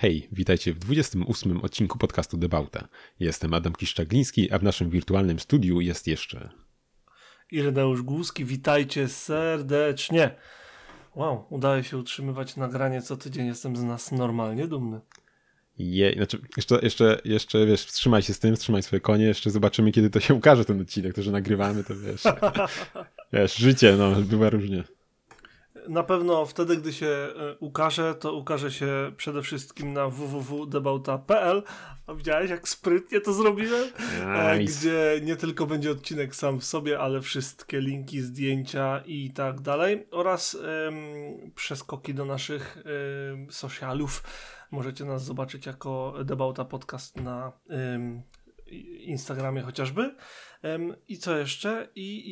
Hej, witajcie w 28 odcinku podcastu Debauta. Jestem Adam Kiszczagliński, a w naszym wirtualnym studiu jest jeszcze... Ireneusz Głuski, witajcie serdecznie. Wow, udaje się utrzymywać nagranie co tydzień, jestem z nas normalnie dumny. Je, znaczy, jeszcze, jeszcze, jeszcze, wiesz, wstrzymaj się z tym, wstrzymaj swoje konie, jeszcze zobaczymy, kiedy to się ukaże ten odcinek, to, że nagrywamy, to wiesz, wiesz, życie, no, bywa różnie. Na pewno wtedy, gdy się e, ukaże, to ukaże się przede wszystkim na www.debauta.pl. A widziałeś, jak sprytnie to zrobiłem? E, nice. Gdzie nie tylko będzie odcinek sam w sobie, ale wszystkie linki, zdjęcia i tak dalej. Oraz um, przeskoki do naszych um, socialów. Możecie nas zobaczyć jako Debauta Podcast na um, Instagramie chociażby. I co jeszcze? I,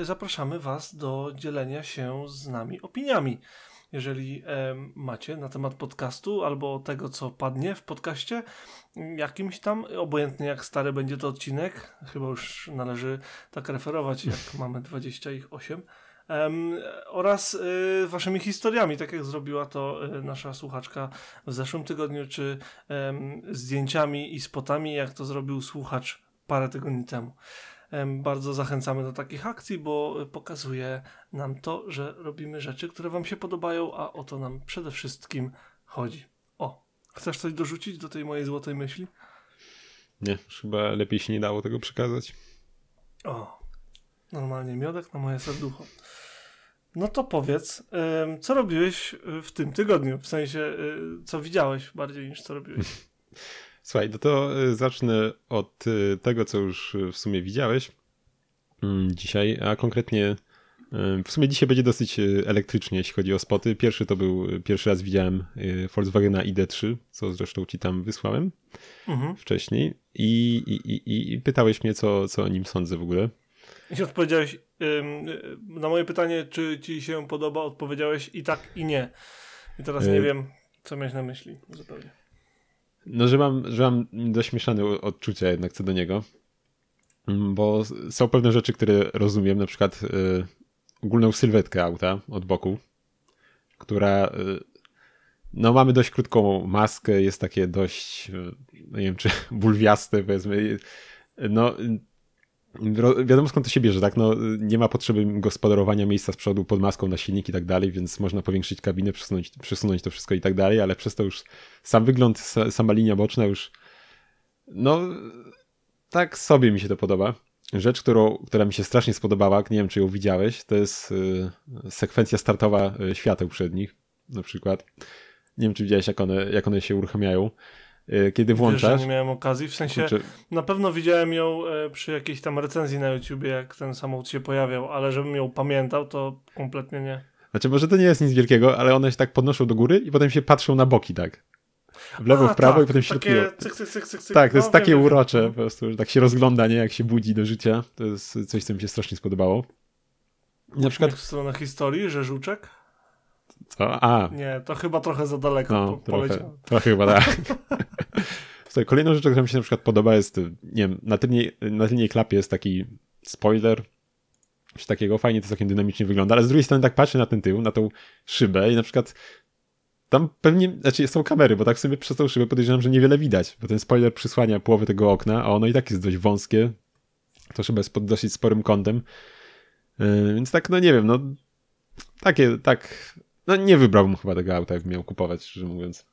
I zapraszamy Was do dzielenia się z nami opiniami. Jeżeli macie na temat podcastu albo tego, co padnie w podcaście, jakimś tam, obojętnie jak stary będzie to odcinek, chyba już należy tak referować, jak mamy 28. Um, oraz y, waszymi historiami, tak jak zrobiła to y, nasza słuchaczka w zeszłym tygodniu, czy y, zdjęciami i spotami, jak to zrobił słuchacz parę tygodni temu. Bardzo zachęcamy do takich akcji, bo pokazuje nam to, że robimy rzeczy, które Wam się podobają, a o to nam przede wszystkim chodzi. O, chcesz coś dorzucić do tej mojej złotej myśli? Nie, chyba lepiej się nie dało tego przekazać. O, normalnie miodek na moje serducho. No to powiedz, co robiłeś w tym tygodniu? W sensie, y, co widziałeś bardziej niż co robiłeś? Słuchaj, no to y, zacznę od y, tego, co już y, w sumie widziałeś mm, dzisiaj, a konkretnie w sumie dzisiaj będzie dosyć elektrycznie, jeśli chodzi o spoty. Pierwszy to był, pierwszy raz widziałem Volkswagena ID3, co zresztą ci tam wysłałem mhm. wcześniej I, i, i, i pytałeś mnie, co, co o nim sądzę w ogóle. I odpowiedziałeś na moje pytanie, czy ci się podoba, odpowiedziałeś i tak, i nie. I teraz nie wiem, co miałeś na myśli zupełnie. No, że mam, że mam dość mieszane odczucia jednak co do niego, bo są pewne rzeczy, które rozumiem, na przykład y, ogólną sylwetkę auta od boku, która y, no mamy dość krótką maskę, jest takie dość, y, no nie wiem czy bulwiaste powiedzmy, no wiadomo skąd to się bierze, tak? No, nie ma potrzeby gospodarowania miejsca z przodu pod maską na silnik i tak dalej, więc można powiększyć kabinę, przesunąć, przesunąć to wszystko i tak dalej, ale przez to już sam wygląd, sama linia boczna już no tak sobie mi się to podoba. Rzecz, którą, która mi się strasznie spodobała, nie wiem czy ją widziałeś, to jest y, sekwencja startowa y, świateł przednich na przykład. Nie wiem czy widziałeś jak one, jak one się uruchamiają. E, kiedy włączasz. Wiesz, nie miałem okazji, w sensie Kurczę. na pewno widziałem ją e, przy jakiejś tam recenzji na YouTubie, jak ten samochód się pojawiał, ale żebym ją pamiętał, to kompletnie nie. Znaczy, może to nie jest nic wielkiego, ale one się tak podnoszą do góry i potem się patrzą na boki, tak. W lewo, A, w prawo tak, i potem się takie cyk, cyk, cyk, cyk, Tak, to jest no, takie wiem, urocze, wiem. po prostu, że tak się rozgląda, nie, jak się budzi do życia. To jest coś, co mi się strasznie spodobało. na przykład... W stronę historii, że żuczek? Co? A. Nie, to chyba trochę za daleko no, po, trochę, trochę chyba tak. Słuchaj, kolejną rzeczą, która mi się na przykład podoba jest, nie wiem, na tylnej, na tylnej klapie jest taki spoiler, coś takiego, fajnie to całkiem dynamicznie wygląda, ale z drugiej strony tak patrzę na ten tył, na tą szybę i na przykład tam pewnie, znaczy są kamery, bo tak sobie przez tą szybę podejrzewam, że niewiele widać, bo ten spoiler przysłania połowę tego okna, a ono i tak jest dość wąskie, to szyba jest pod dosyć sporym kątem, yy, więc tak, no nie wiem, no takie, tak no nie wybrałbym chyba tego auta, jak miał kupować, szczerze mówiąc.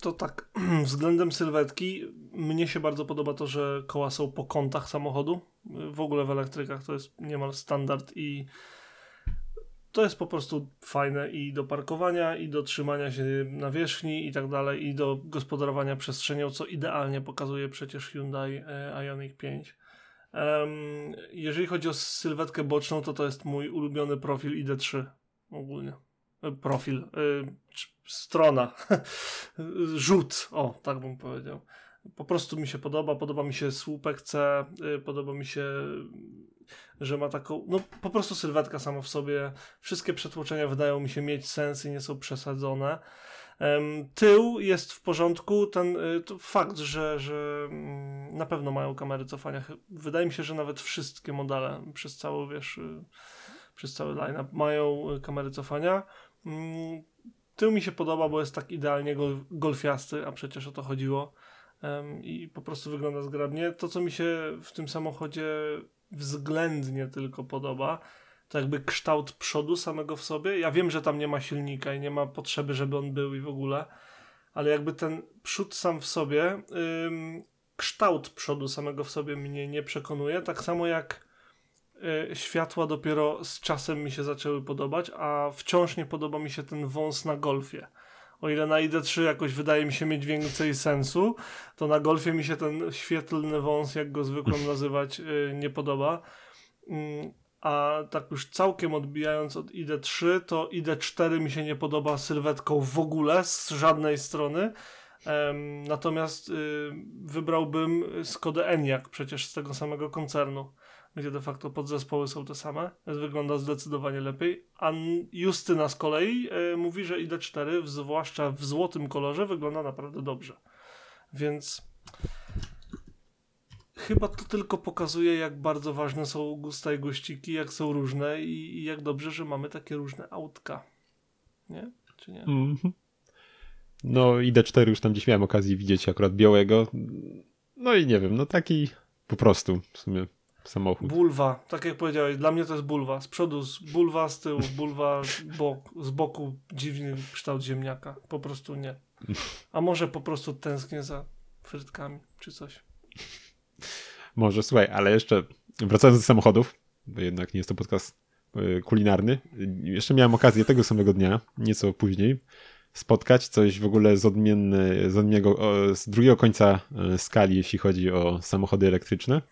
To tak, względem sylwetki, mnie się bardzo podoba to, że koła są po kątach samochodu. W ogóle w elektrykach to jest niemal standard i to jest po prostu fajne i do parkowania, i do trzymania się na wierzchni i tak dalej, i do gospodarowania przestrzenią, co idealnie pokazuje przecież Hyundai e, Ioniq 5. jeżeli chodzi o sylwetkę boczną, to to jest mój ulubiony profil ID3 ogólnie. E, profil, y, strona, rzut, o, tak bym powiedział. Po prostu mi się podoba, podoba mi się słupek C, y, podoba mi się, że ma taką, no po prostu sylwetka sama w sobie. Wszystkie przetłoczenia wydają mi się mieć sens i nie są przesadzone. Tył jest w porządku, ten fakt, że, że mm, na pewno mają kamery cofania. Wydaje mi się, że nawet wszystkie modele przez całą, wiesz, przez cały line-up mają e, kamery cofania. Mm, tył mi się podoba, bo jest tak idealnie gol, golfiasty, a przecież o to chodziło. I po prostu wygląda zgrabnie. To, co mi się w tym samochodzie względnie tylko podoba, to jakby kształt przodu samego w sobie. Ja wiem, że tam nie ma silnika i nie ma potrzeby, żeby on był i w ogóle, ale jakby ten przód sam w sobie, kształt przodu samego w sobie mnie nie przekonuje. Tak samo jak światła dopiero z czasem mi się zaczęły podobać, a wciąż nie podoba mi się ten wąs na golfie. O ile na ID3 jakoś wydaje mi się mieć więcej sensu, to na golfie mi się ten świetlny wąs, jak go zwykłem nazywać, y, nie podoba. Mm, a tak już całkiem odbijając od ID3, to ID4 mi się nie podoba sylwetką w ogóle z żadnej strony. Natomiast y, wybrałbym Skodę Enyaq przecież z tego samego koncernu, gdzie de facto podzespoły są te same, wygląda zdecydowanie lepiej. A Justyna z kolei y, mówi, że ID4, zwłaszcza w złotym kolorze, wygląda naprawdę dobrze. Więc chyba to tylko pokazuje, jak bardzo ważne są gusta i gościki, jak są różne i, i jak dobrze, że mamy takie różne autka. Nie? Czy nie? Mm -hmm. No i D4 już tam gdzieś miałem okazję widzieć akurat białego. No i nie wiem, no taki po prostu w sumie samochód. Bulwa, tak jak powiedziałeś, dla mnie to jest bulwa. Z przodu z bulwa, z tyłu bulwa, bok, z boku dziwny kształt ziemniaka. Po prostu nie. A może po prostu tęsknię za frytkami czy coś. Może, słuchaj, ale jeszcze wracając do samochodów, bo jednak nie jest to podcast y, kulinarny, jeszcze miałem okazję tego samego dnia, nieco później, spotkać coś w ogóle z, odmienny, z, odmiennego, z drugiego końca y, skali, jeśli chodzi o samochody elektryczne.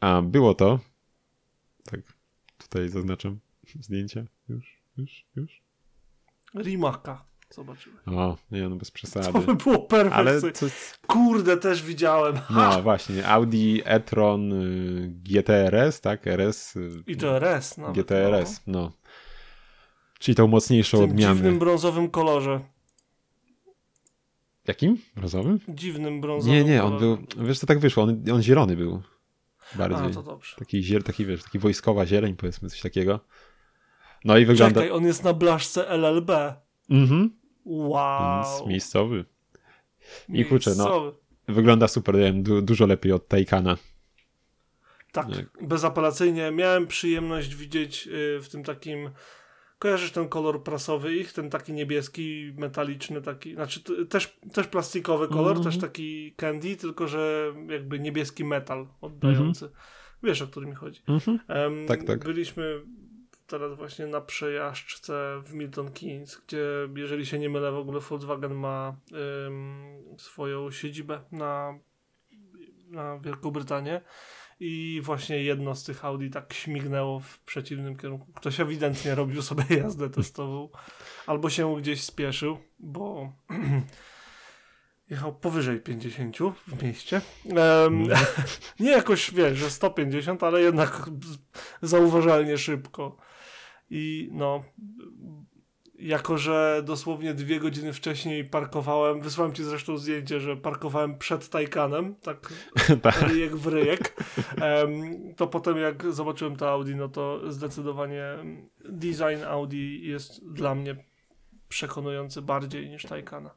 A było to, tak tutaj zaznaczam zdjęcia, już, już, już. Rimaka zobaczyłem. O, nie no, bez przesady. To by było perfekcyjne. To... Kurde, też widziałem. Ha! No właśnie, Audi e-tron y, GTRS, tak? RS. Y, I to RS nawet. GTRS, no. no. Czyli tą mocniejszą w tym odmianę. W dziwnym brązowym kolorze. Jakim? Brązowym? Dziwnym brązowym Nie, nie, on był, wiesz co tak wyszło, on, on zielony był. Bardziej. A, to dobrze. Taki, ziel, taki, wiesz, taki wojskowa zieleń, powiedzmy, coś takiego. No i wygląda... Czekaj, on jest na blaszce LLB. Mhm. Wow. Więc miejscowy. I kurczę, no, wygląda super, wiem, du dużo lepiej od Taycana. Tak, bezapelacyjnie. Miałem przyjemność widzieć y, w tym takim kojarzysz ten kolor prasowy ich, ten taki niebieski, metaliczny taki, znaczy też, też plastikowy kolor, mm -hmm. też taki candy, tylko że jakby niebieski metal oddający. Mm -hmm. Wiesz, o który mi chodzi. Mm -hmm. um, tak, tak. Byliśmy teraz właśnie na przejażdżce w Milton Keynes, gdzie jeżeli się nie mylę w ogóle Volkswagen ma ym, swoją siedzibę na, na Wielką Brytanię i właśnie jedno z tych Audi tak śmignęło w przeciwnym kierunku. Ktoś ewidentnie robił sobie jazdę testową albo się gdzieś spieszył, bo jechał powyżej 50 w mieście. Um, nie jakoś, wiesz, że 150, ale jednak zauważalnie szybko. I no, jako że dosłownie dwie godziny wcześniej parkowałem, wysłałem ci zresztą zdjęcie, że parkowałem przed Taycanem, tak, tak. ryjek w ryjek, to potem jak zobaczyłem to Audi, no to zdecydowanie design Audi jest dla mnie przekonujący bardziej niż Taycana.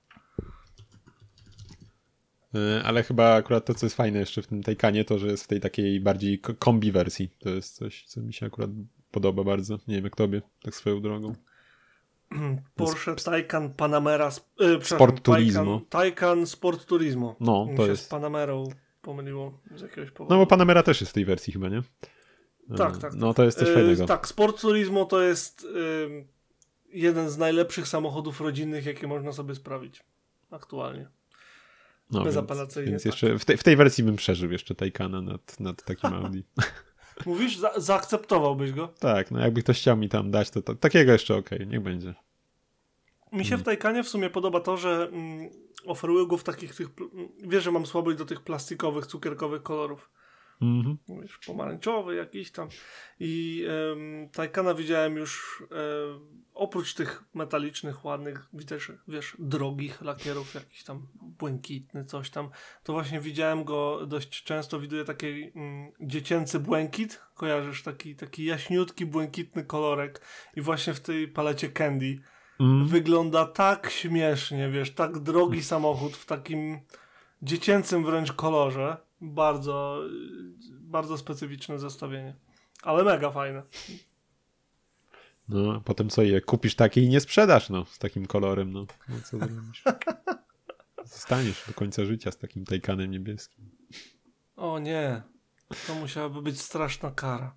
E, ale chyba akurat to, co jest fajne jeszcze w tym Taycanie, to, że jest w tej takiej bardziej kombi wersji. To jest coś, co mi się akurat podoba bardzo. Nie wiem jak tobie, tak swoją drogą. Porsche Taycan Panamera yy, Sport Turismo. Taycan Sport Turismo. No, to jest. z Panamerą pomyliło z jakiegoś powodu. No bo Panamera też jest w tej wersji chyba, nie? Tak, tak. No to jest coś yy, fajnego. Tak, Sport Turismo to jest yy, jeden z najlepszych samochodów rodzinnych, jakie można sobie sprawić aktualnie. No, Bezapelacyjnie. Więc, więc tak. jeszcze w, te, w, tej wersji bym przeżył jeszcze Taycana nad, nad takim Audi. Mówisz, za zaakceptowałbyś go? Tak, no jakby ktoś chciał mi tam dać, to, to takiego jeszcze okej, okay, niech będzie. Mi się w Taycanie w sumie podoba to, że mm, oferują go w takich tych, wiesz, że mam słabość do tych plastikowych, cukierkowych kolorów. Mhm. Wiesz, pomarańczowy jakiś tam. I um, Taycana widziałem już um, oprócz tych metalicznych, ładnych, widzisz, wiesz, drogich lakierów, jakiś tam błękitny, coś tam, to właśnie widziałem go dość często, widuję taki mm, dziecięcy błękit, kojarzysz, taki, taki jaśniutki, błękitny kolorek i właśnie w tej palecie Candy mm. wygląda tak śmiesznie, wiesz, tak drogi samochód w takim dziecięcym wręcz kolorze. Bardzo, bardzo specyficzne zestawienie. Ale mega fajne. No, potem co je kupisz takie i nie sprzedasz, no, z takim kolorem, no. no co zrobisz? Zostaniesz do końca życia z takim tajkanem niebieskim. O nie, to musiałaby być straszna kara.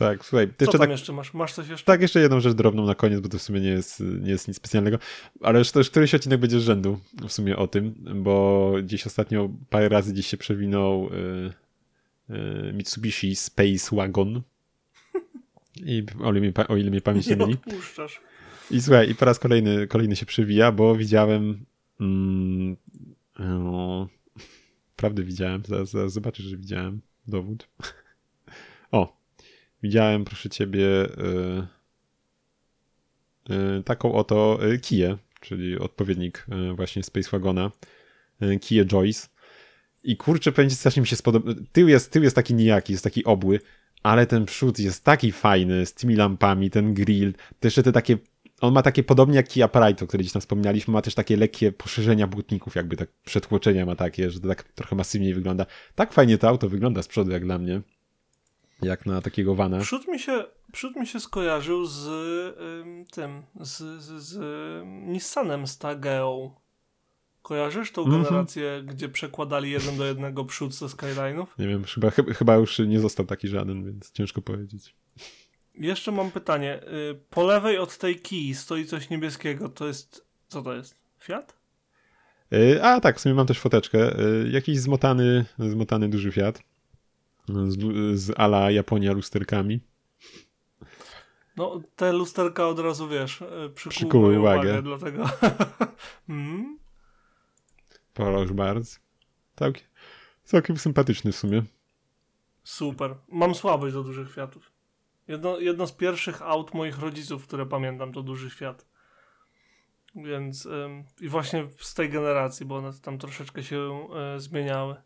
Tak, słuchaj. Co jeszcze tam tak, jeszcze masz? Masz coś jeszcze? Tak, jeszcze jedną rzecz drobną na koniec, bo to w sumie nie jest, nie jest nic specjalnego, ale już też któryś odcinek będzie z rzędu w sumie o tym, bo dziś ostatnio parę razy dziś się przewinął y, y, Mitsubishi Space Wagon i o ile mnie, o ile mnie pamięć nie, myli. I słuchaj, i po raz kolejny, kolejny się przewija, bo widziałem mm, o, prawdę widziałem, zaraz, zaraz zobaczysz, że widziałem dowód. O, widziałem, proszę ciebie, y, y, taką oto y, Kiję, czyli odpowiednik właśnie Space Wagona, Kia Joyce. I kurczę, powiem strasznie mi się spodoba. Tył jest, tył jest taki nijaki, jest taki obły, ale ten przód jest taki fajny, z tymi lampami, ten grill, to jeszcze te takie on ma takie podobnie jak Kia Pride, o której gdzieś tam wspomnieliśmy, ma też takie lekkie poszerzenia błotników, jakby tak przetłoczenia ma takie, że to tak trochę masywniej wygląda. Tak fajnie to auto wygląda z przodu jak dla mnie jak na takiego vana. Przód mi się, przód mi się skojarzył z ym, tym, z, z, z Nissanem Stageo. Kojarzysz tą mm -hmm. generację, gdzie przekładali jeden do jednego przód ze Skyline'ów? Nie wiem, chyba, chyba już nie został taki żaden, więc ciężko powiedzieć. Jeszcze mam pytanie. Y, po lewej od tej kij stoi coś niebieskiego. To jest. Co to jest? Fiat? Y, a tak, w sumie mam też foteczkę. Y, jakiś zmotany, zmotany duży Fiat z, z ala Japonia lusterkami. No, te lusterka od razu wiesz, e, przykuły uwagę. uwagę. Dlatego. hmm? Proszę bardzo. Całkiem, całkiem sympatyczny w sumie. Super. Mam słabość do dużych Fiatów. Jedno, jedno z pierwszych aut moich rodziców, które pamiętam, to duży Fiat. Więc ym, i właśnie z tej generacji, bo one tam troszeczkę się y, zmieniały.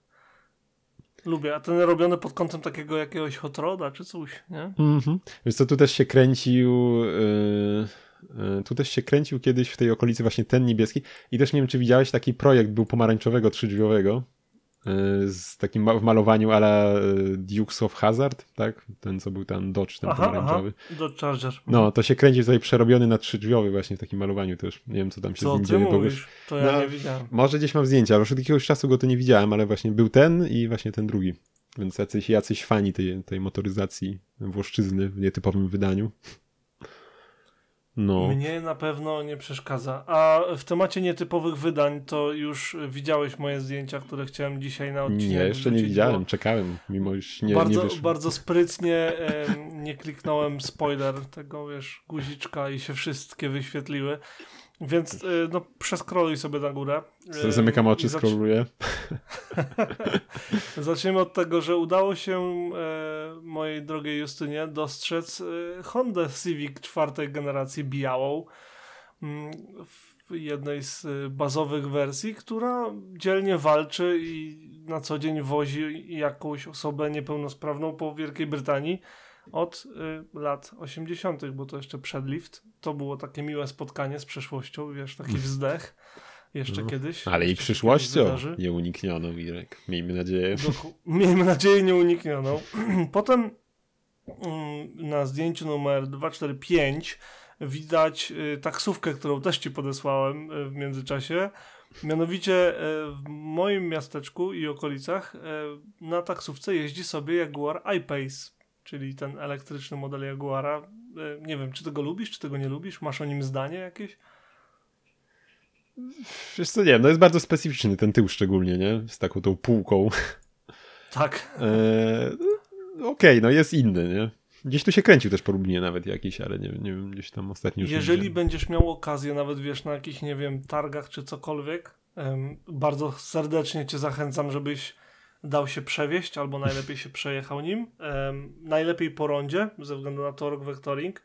Lubię, a ten robiony pod kątem takiego jakiegoś hot roda czy coś, nie? Mhm. Wiesz co, tu też się kręcił yy, tu też się kręcił kiedyś w tej okolicy właśnie ten niebieski i też nie wiem, czy widziałeś, taki projekt był pomarańczowego trzydrzwiowego z takim w malowaniu ala y, Dukes of Hazard, tak? Ten, co był tam Dodge, ten aha, pomarańczowy. Aha, Dodge Charger. No, to się kręci tutaj przerobiony na trzydrzwiowy właśnie w takim malowaniu też. Nie wiem, co tam się co z nim dzieje. Mówisz? To ja no, nie widziałem. Może gdzieś mam zdjęcia, ale już od jakiegoś czasu go to nie widziałem, ale właśnie był ten i właśnie ten drugi. Więc jacyś, jacyś fani tej, tej motoryzacji włoszczyzny w nietypowym wydaniu. No. Mnie na pewno nie przeszkadza. A w temacie nietypowych wydań, to już widziałeś moje zdjęcia, które chciałem dzisiaj na odcinek. Nie, jeszcze nie widziałem, czekałem, mimo już nie Bardzo, nie bardzo sprytnie nie kliknąłem spoiler tego, wiesz, guziczka i się wszystkie wyświetliły. Więc y, no, przeskroluj sobie na górę. Y, zamykam oczy, zac... scrolluję. Zacznijmy od tego, że udało się e, mojej drogiej Justynie dostrzec Honda Civic czwartej generacji białą mm, w jednej z bazowych wersji, która dzielnie walczy i na co dzień wozi jakąś osobę niepełnosprawną po Wielkiej Brytanii od y, lat 80., bo to jeszcze przed lift. To było takie miłe spotkanie z przeszłością, wiesz, taki mm. wzdech. Jeszcze no, kiedyś. Ale i przyszłością nieuniknioną, Irek. Miejmy nadzieję. Miejmy nadzieję nieuniknioną. Potem mm, na zdjęciu numer 245 widać y, taksówkę, którą też ci podesłałem y, w międzyczasie. Mianowicie y, w moim miasteczku i okolicach na taksówce jeździ sobie Jaguar I-Pace czyli ten elektryczny model Jaguara. E, nie wiem, czy tego lubisz, czy tego nie lubisz? Masz o nim zdanie jakieś? Wiesz co, nie, no jest bardzo specyficzny ten tył szczególnie, nie? Z taką tą półką. Tak. E, Okej, okay, no jest inny, nie? Gdzieś tu się kręcił też po Lublinie nawet jakiś, ale nie, nie wiem, gdzieś tam ostatnio już Jeżeli będziesz miał okazję, nawet wiesz, na jakichś, nie wiem, targach czy cokolwiek, bardzo serdecznie cię zachęcam, żebyś dał się przewieźć, albo najlepiej się przejechał nim. Um, najlepiej po rondzie, ze względu na torque vectoring,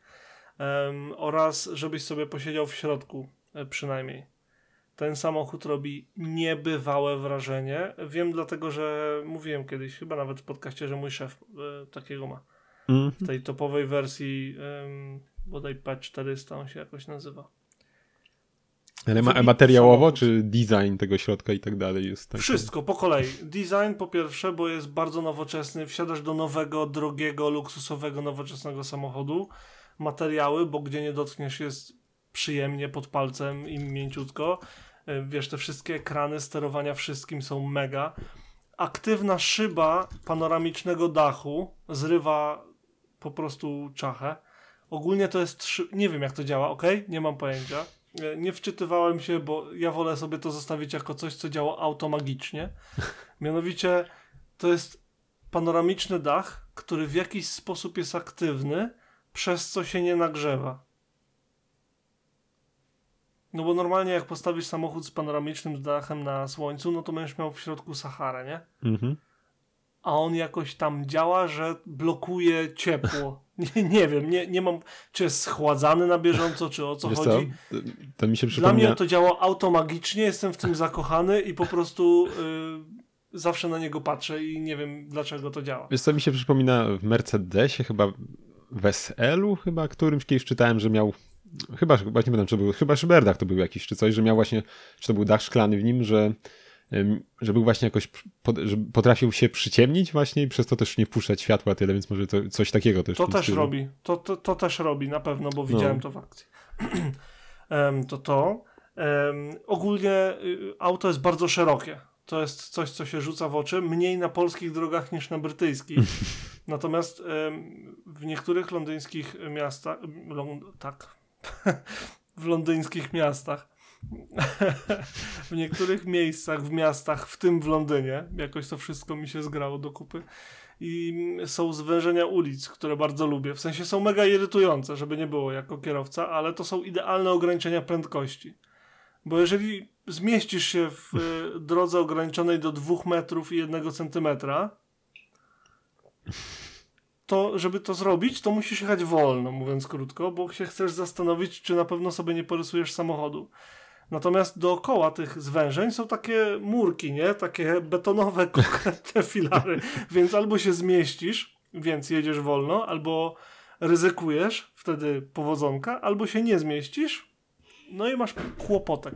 um, oraz żebyś sobie posiedział w środku e, przynajmniej. Ten samochód robi niebywałe wrażenie. Wiem dlatego, że mówiłem kiedyś, chyba nawet w podcaście, że mój szef e, takiego ma. Mm -hmm. W tej topowej wersji, um, bodaj P400 on się jakoś nazywa. Ale ma, materiałowo, czy design tego środka i tak dalej jest? Tak Wszystko, po kolei. Design po pierwsze, bo jest bardzo nowoczesny. Wsiadasz do nowego, drogiego, luksusowego, nowoczesnego samochodu. Materiały, bo gdzie nie dotkniesz jest przyjemnie pod palcem i mięciutko. E, wiesz, te wszystkie ekrany sterowania wszystkim są mega. Aktywna szyba panoramicznego dachu zrywa po prostu czachę. Ogólnie to jest. Nie wiem, jak to działa, ok? Nie mam pojęcia. E, nie wczytywałem się, bo ja wolę sobie to zostawić jako coś, co działa automagicznie. Mianowicie to jest panoramiczny dach, który w jakiś sposób jest aktywny, przez co się nie nagrzewa. No bo normalnie jak postawisz samochód z panoramicznym dachem na słońcu, no to będziesz miał w środku Saharę, nie? Mhm. A on jakoś tam działa, że blokuje ciepło. Nie, nie wiem, nie, nie mam, czy jest schładzany na bieżąco, czy o co Wiesz chodzi. Co? To mi się przypomina... Dla mnie to działa automagicznie, jestem w tym zakochany i po prostu y, zawsze na niego patrzę i nie wiem dlaczego to działa. Wiesz co, mi się przypomina w Mercedesie chyba w SL-u chyba, którymś kiedyś czytałem, że miał chyba, chyba nie pamiętam, czy był, chyba Szyberdach to był jakiś, czy coś, że miał właśnie, czy to był dach szklany w nim, że że był właśnie jakoś, że potrafił się przyciemnić właśnie i przez to też nie wpuszczać światła tyle, więc może to, coś takiego też. To też stylu. robi, to, to, to, też robi na pewno, bo widziałem no. to w akcji. to to. Um, ogólnie y, auto jest bardzo szerokie. To jest coś, co się rzuca w oczy, mniej na polskich drogach niż na brytyjskich. Natomiast um, w niektórych londyńskich miastach, tak, w londyńskich miastach w niektórych miejscach, w miastach, w tym w Londynie, jakoś to wszystko mi się zgrało do kupy. I są zwężenia ulic, które bardzo lubię. W sensie są mega irytujące, żeby nie było jako kierowca, ale to są idealne ograniczenia prędkości. Bo jeżeli zmieścisz się w y, drodze ograniczonej do 2 metrów i 1 centymetra, to żeby to zrobić, to musisz jechać wolno, mówiąc krótko, bo się chcesz zastanowić, czy na pewno sobie nie porysujesz samochodu. Natomiast dookoła tych zwężeń są takie murki, nie? Takie betonowe, konkretne filary. Więc albo się zmieścisz, więc jedziesz wolno, albo ryzykujesz, wtedy powodzonka, albo się nie zmieścisz, no i masz kłopotek.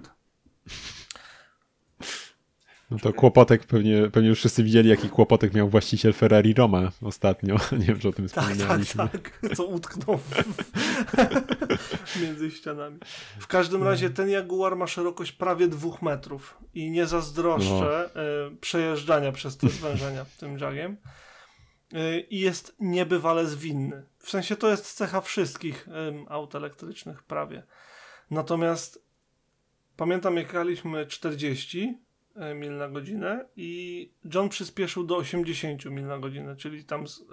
No to kłopotek pewnie, pewnie już wszyscy widzieli, jaki kłopotek miał właściciel Ferrari Roma ostatnio. Nie wiem, czy o tym tak, wspominaliśmy. Tak, tak, co utknął między ścianami. W każdym razie ten Jaguar ma szerokość prawie dwóch metrów i nie zazdroszczę no. y, przejeżdżania przez te zwężenia tym jagiem. Y, I jest niebywale zwinny. W sensie to jest cecha wszystkich aut elektrycznych prawie. Natomiast pamiętam, jak jechaliśmy 40 E, mil na godzinę i John przyspieszył do 80 mil na godzinę, czyli tam z, yy,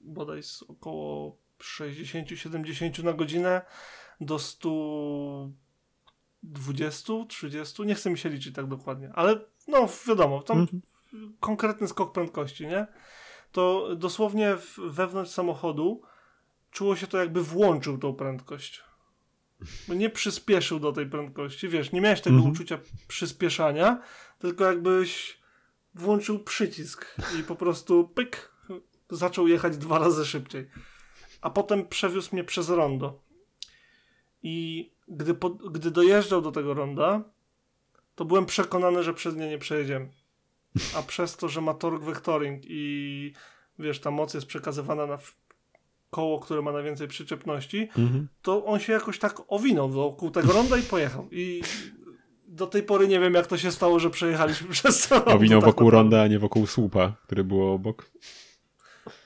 bodaj z około 60-70 na godzinę do 120, 30, nie chcę mi się liczyć tak dokładnie, ale no wiadomo, tam mm. konkretny skok prędkości, nie? To dosłownie wewnątrz samochodu czuło się to jakby włączył tą prędkość nie przyspieszył do tej prędkości, wiesz, nie miałeś tego mhm. uczucia przyspieszania, tylko jakbyś włączył przycisk i po prostu pyk, zaczął jechać dwa razy szybciej. A potem przewiózł mnie przez rondo. I gdy, po, gdy dojeżdżał do tego ronda, to byłem przekonany, że przez nie nie przejedziemy. A przez to, że ma torque vectoring i wiesz, ta moc jest przekazywana na koło, które ma najwięcej przyczepności, mhm. to on się jakoś tak owinął wokół tego ronda i pojechał. I do tej pory nie wiem, jak to się stało, że przejechaliśmy przez to. Owinął tak wokół ronda, a nie wokół słupa, który było obok.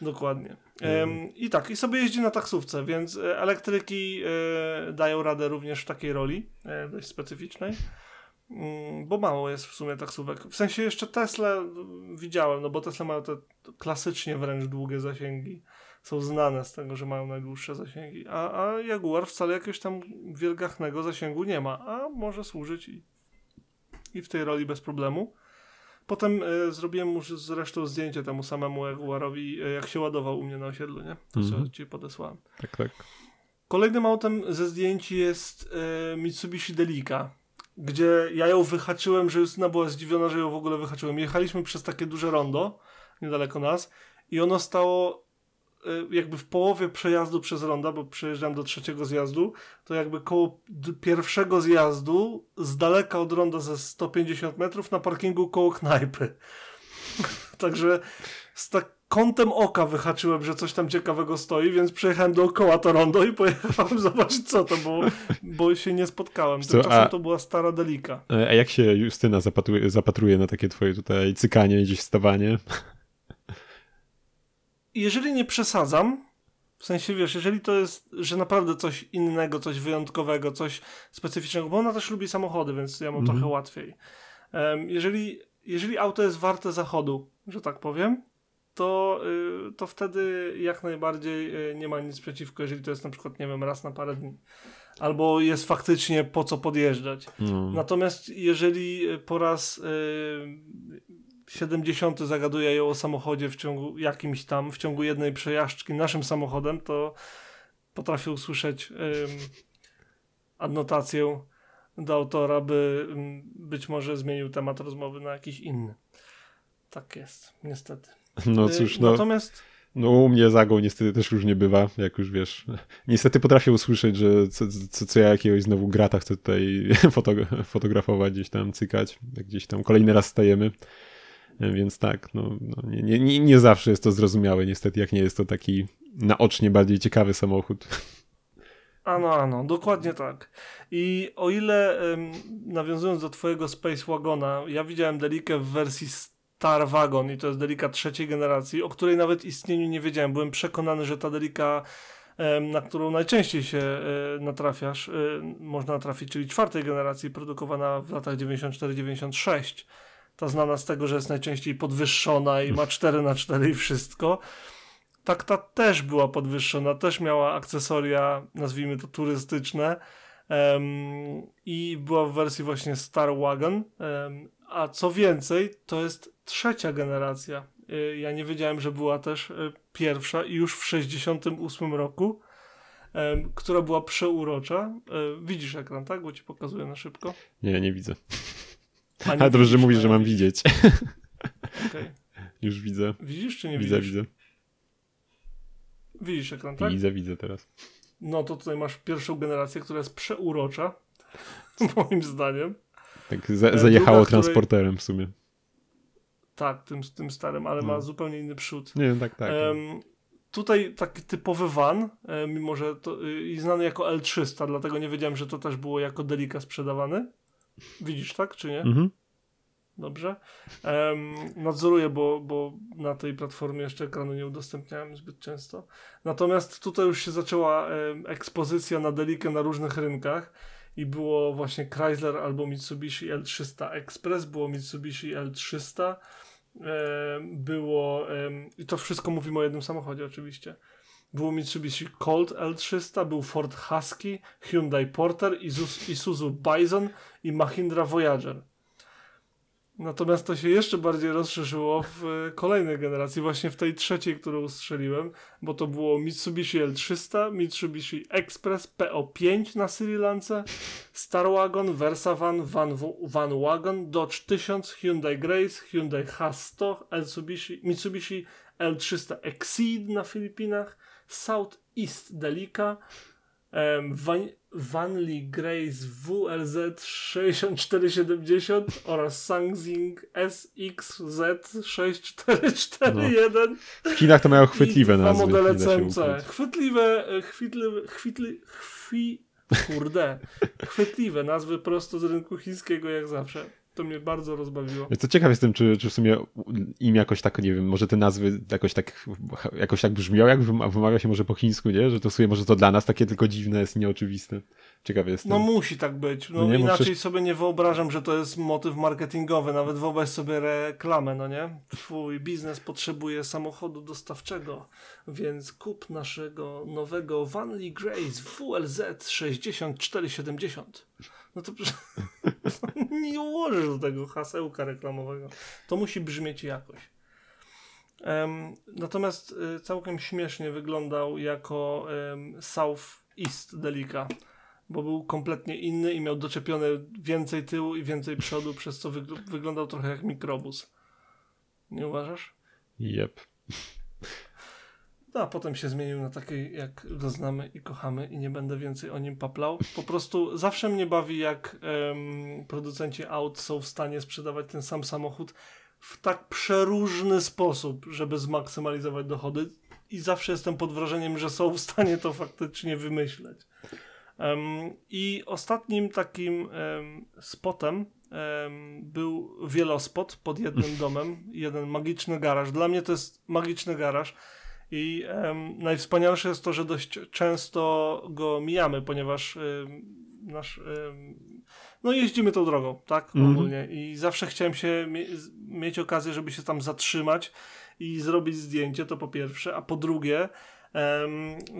Dokładnie. Um, I tak, i sobie jeździ na taksówce, więc e, elektryki e, dają radę również w takiej roli, e, dość specyficznej, mm, bo mało jest w sumie taksówek. W sensie jeszcze Tesla widziałem, no bo Tesla mają te klasycznie wręcz długie zasięgi są znane z tego, że mają najdłuższe zasięgi, a, a Jaguar wcale jakiegoś tam wielgachnego zasięgu nie ma, a może służyć i, i w tej roli bez problemu. Potem y, zrobiłem już zresztą zdjęcie temu samemu Jaguarowi, y, jak się ładował u mnie na osiedlu, nie? To mm -hmm. ci podesłałem. Tak, tak. Kolejnym autem ze zdjęć jest y, Mitsubishi Delica, gdzie ja ją wyhaczyłem, że Justyna była zdziwiona, że ją w ogóle wyhaczyłem. Jechaliśmy przez takie duże rondo niedaleko nas i ono stało jakby w połowie przejazdu przez ronda, bo przejeżdżam do trzeciego zjazdu, to jakby koło pierwszego zjazdu z daleka od ronda ze 150 metrów na parkingu koło knajpy. Także z tak kątem oka wyhaczyłem, że coś tam ciekawego stoi, więc przejechałem dookoła to rondo i pojechałem zobaczyć co to, bo, bo się nie spotkałem. Tymczasem a, to była stara delika. A jak się Justyna zapatruje, zapatruje na takie twoje tutaj cykanie i gdzieś stawanie? Jeżeli nie przesadzam, w sensie wiesz, jeżeli to jest, że naprawdę coś innego, coś wyjątkowego, coś specyficznego, bo ona też lubi samochody, więc ja mam mm -hmm. trochę łatwiej. Um, jeżeli, jeżeli auto jest warte zachodu, że tak powiem, to, y, to wtedy jak najbardziej y, nie ma nic przeciwko, jeżeli to jest na przykład, nie wiem, raz na parę dni. Albo jest faktycznie po co podjeżdżać. No. Natomiast jeżeli po raz y, 70 zagaduje ją o samochodzie w ciągu jakimś tam, w ciągu jednej przejażdżki naszym samochodem, to potrafię usłyszeć y, adnotację do autora, by być może zmienił temat rozmowy na jakiś inny. Tak jest, niestety. No y, cóż, no. Natomiast. No u mnie zagą niestety też różnie bywa, jak już wiesz. Niestety potrafię usłyszeć, że co, co, co ja jakiegoś znowu grata chcę tutaj fotografować, gdzieś tam cykać, gdzieś tam kolejny raz stajemy. Więc tak, no, no nie, nie, nie zawsze jest to zrozumiałe, niestety, jak nie jest to taki naocznie bardziej ciekawy samochód. Ano, ano, dokładnie tak. I o ile nawiązując do twojego Space Wagona, ja widziałem Delikę w wersji Star Wagon i to jest delika trzeciej generacji, o której nawet istnieniu nie wiedziałem. Byłem przekonany, że ta delika, na którą najczęściej się e, natrafiasz, e, można natrafić, czyli czwartej generacji, produkowana w latach 94-96. Ta znana z tego, że jest najczęściej podwyższona i ma 4 na 4 i wszystko. Tak ta też była podwyższona, też miała akcesoria, nazwijmy to turystyczne. Um, i była w wersji właśnie Star Wagon. Um, a co więcej, to jest trzecia generacja. Y, ja nie wiedziałem, że była też y, pierwsza i już w 68 roku, która była przeurocza. Y, widzisz ekran, tak? Bo ci pokazuję na szybko. Nie, nie widzę. A Ale dobrze, że mówisz, że mam widzieć. Okay. Już widzę. Widzisz czy nie widzę, widzisz? Widzę, Widzisz ekran, tak? Widzę, widzę teraz. No to tutaj masz pierwszą generację, która jest przeurocza, moim zdaniem. Tak za, zajechało Druga, transporterem w sumie. Tak, tym, tym starym, ale no. ma zupełnie inny przód. Nie, tak, tak. Um, tutaj taki typowy van, e, mimo że to, i znany jako L300, dlatego nie wiedziałem, że to też było jako Delika sprzedawany. Widzisz, tak, czy nie? Mhm. Dobrze. Um, nadzoruję, bo, bo na tej platformie jeszcze ekranu nie udostępniałem zbyt często. Natomiast tutaj już się zaczęła um, ekspozycja na Delikę na różnych rynkach i było właśnie Chrysler albo Mitsubishi L300 Express, było Mitsubishi L300, było i to wszystko mówimy o jednym samochodzie oczywiście. Było Mitsubishi Colt L300, był Ford Husky, Hyundai Porter, Isuzu Bison i Mahindra Voyager. Natomiast to się jeszcze bardziej rozszerzyło w e, kolejnej generacji, właśnie w tej trzeciej, którą strzeliłem, bo to było Mitsubishi L300, Mitsubishi Express PO5 na Sri Lance, Star Wagon, Versa Van, Van, Van Wagon, Dodge 1000, Hyundai Grace, Hyundai H100, Mitsubishi, Mitsubishi L300 Exceed na Filipinach, South East Delica, um, Van, Vanley Grace WLZ 6470 oraz Sangzing SXZ 6441. No. W Chinach to mają chwytliwe nazwy. modele CMC. Chwytliwe, e, chwytliwe, chwytli, chwi, kurde, chwytliwe nazwy prosto z rynku chińskiego jak zawsze. To mnie bardzo rozbawiło. Co ciekaw jestem, czy, czy w sumie im jakoś tak, nie wiem, może te nazwy jakoś tak, jakoś tak brzmią, jak wymawia się może po chińsku, nie? Że to w sumie może to dla nas takie tylko dziwne jest, nieoczywiste. Ciekawy jestem. No musi tak być. No, no nie, inaczej przecież... sobie nie wyobrażam, że to jest motyw marketingowy. Nawet wyobraź sobie reklamę, no nie? Twój biznes potrzebuje samochodu dostawczego, więc kup naszego nowego Vanley Grace WLZ 6470 no to nie ułożysz do tego hasełka reklamowego. To musi brzmieć jakoś. Um, natomiast y, całkiem śmiesznie wyglądał jako South East Delica, bo był kompletnie inny i miał doczepione więcej tyłu i więcej przodu, przez co wygl wyglądał trochę jak mikrobus. Nie uważasz? Jep. No, a potem się zmienił na taki, jak go znamy i kochamy i nie będę więcej o nim paplał. Po prostu zawsze mnie bawi, jak um, producenci aut są w stanie sprzedawać ten sam samochód w tak przeróżny sposób, żeby zmaksymalizować dochody i zawsze jestem pod wrażeniem, że są w stanie to faktycznie wymyśleć. Um, I ostatnim takim um, spotem był wielospot pod jednym domem, jeden magiczny garaż. Dla mnie to jest magiczny garaż i um, najwspanialsze jest to, że dość często go mijamy, ponieważ um, nasz, um, no jeździmy tą drogą, tak, mm -hmm. ogólnie i zawsze chciałem się mie mieć okazję, żeby się tam zatrzymać i zrobić zdjęcie, to po pierwsze, a po drugie,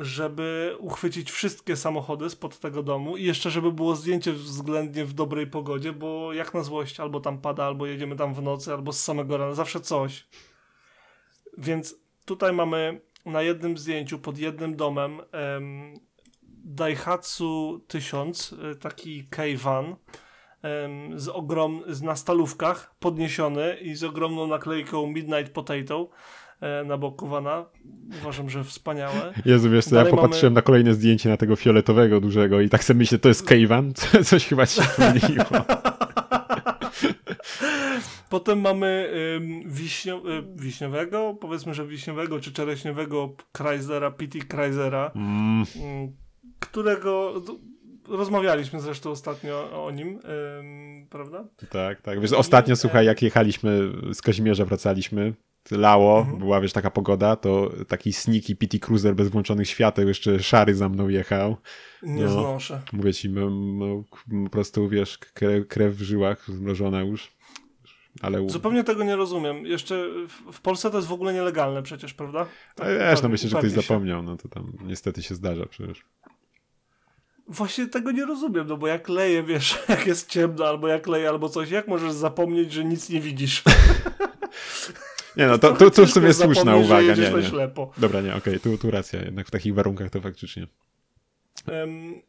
żeby uchwycić wszystkie samochody spod tego domu i jeszcze, żeby było zdjęcie względnie w dobrej pogodzie, bo jak na złość, albo tam pada, albo jedziemy tam w nocy, albo z samego rana, zawsze coś. Więc tutaj mamy na jednym zdjęciu pod jednym domem um, Daihatsu 1000, y, taki K-Van um, z ogrom, z, na stalówkach podniesiony i z ogromną naklejką Midnight Potato e, na boku vana. Uważam, że wspaniałe. Jezu, wiesz co, ja popatrzyłem mamy... na kolejne zdjęcie na tego fioletowego dużego i tak sobie myślę, to jest K-Van? Coś chyba się pomyliło. Potem mamy wiśnio, y, wiśniowego, powiedzmy, że wiśniowego czy czereśniowego Chryslera, PT Chryslera, mm. y, którego rozmawialiśmy zresztą ostatnio o nim, prawda? Tak, tak. Wiesz, ostatnio, I, słuchaj, jak jechaliśmy z Kazimierza, wracaliśmy, lało, mhm. była wiesz taka pogoda, to taki sneaky PT Cruiser bez włączonych świateł, jeszcze szary za mną jechał. Nie no, znoszę. Mówię ci, no, po prostu wiesz, krew, krew w żyłach, zmrożona już. Ale... Zupełnie tego nie rozumiem. Jeszcze w Polsce to jest w ogóle nielegalne przecież, prawda? Tak, wiesz, no myślę, że ktoś się. zapomniał, no to tam niestety się zdarza przecież. Właśnie tego nie rozumiem, no bo jak leje, wiesz, jak jest ciemno, albo jak leje, albo coś, jak możesz zapomnieć, że nic nie widzisz? Nie no, to, tu, tu w sumie słuszna uwaga. Nie, nie. Ślepo. Dobra, nie, okej, okay, tu, tu racja, jednak w takich warunkach to faktycznie. Um,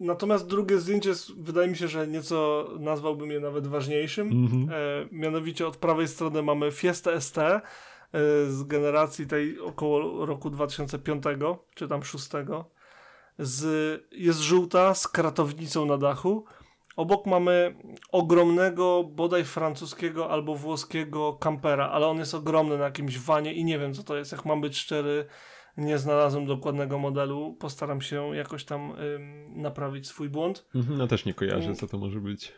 natomiast drugie zdjęcie wydaje mi się, że nieco nazwałbym je nawet ważniejszym. Mm -hmm. e, mianowicie od prawej strony mamy Fiesta ST e, z generacji tej około roku 2005 czy tam 6. Z, jest żółta z kratownicą na dachu Obok mamy ogromnego, bodaj francuskiego albo włoskiego kampera, ale on jest ogromny na jakimś wanie i nie wiem co to jest. Jak mam być szczery, nie znalazłem dokładnego modelu. Postaram się jakoś tam ym, naprawić swój błąd. No też nie kojarzę, co to może być.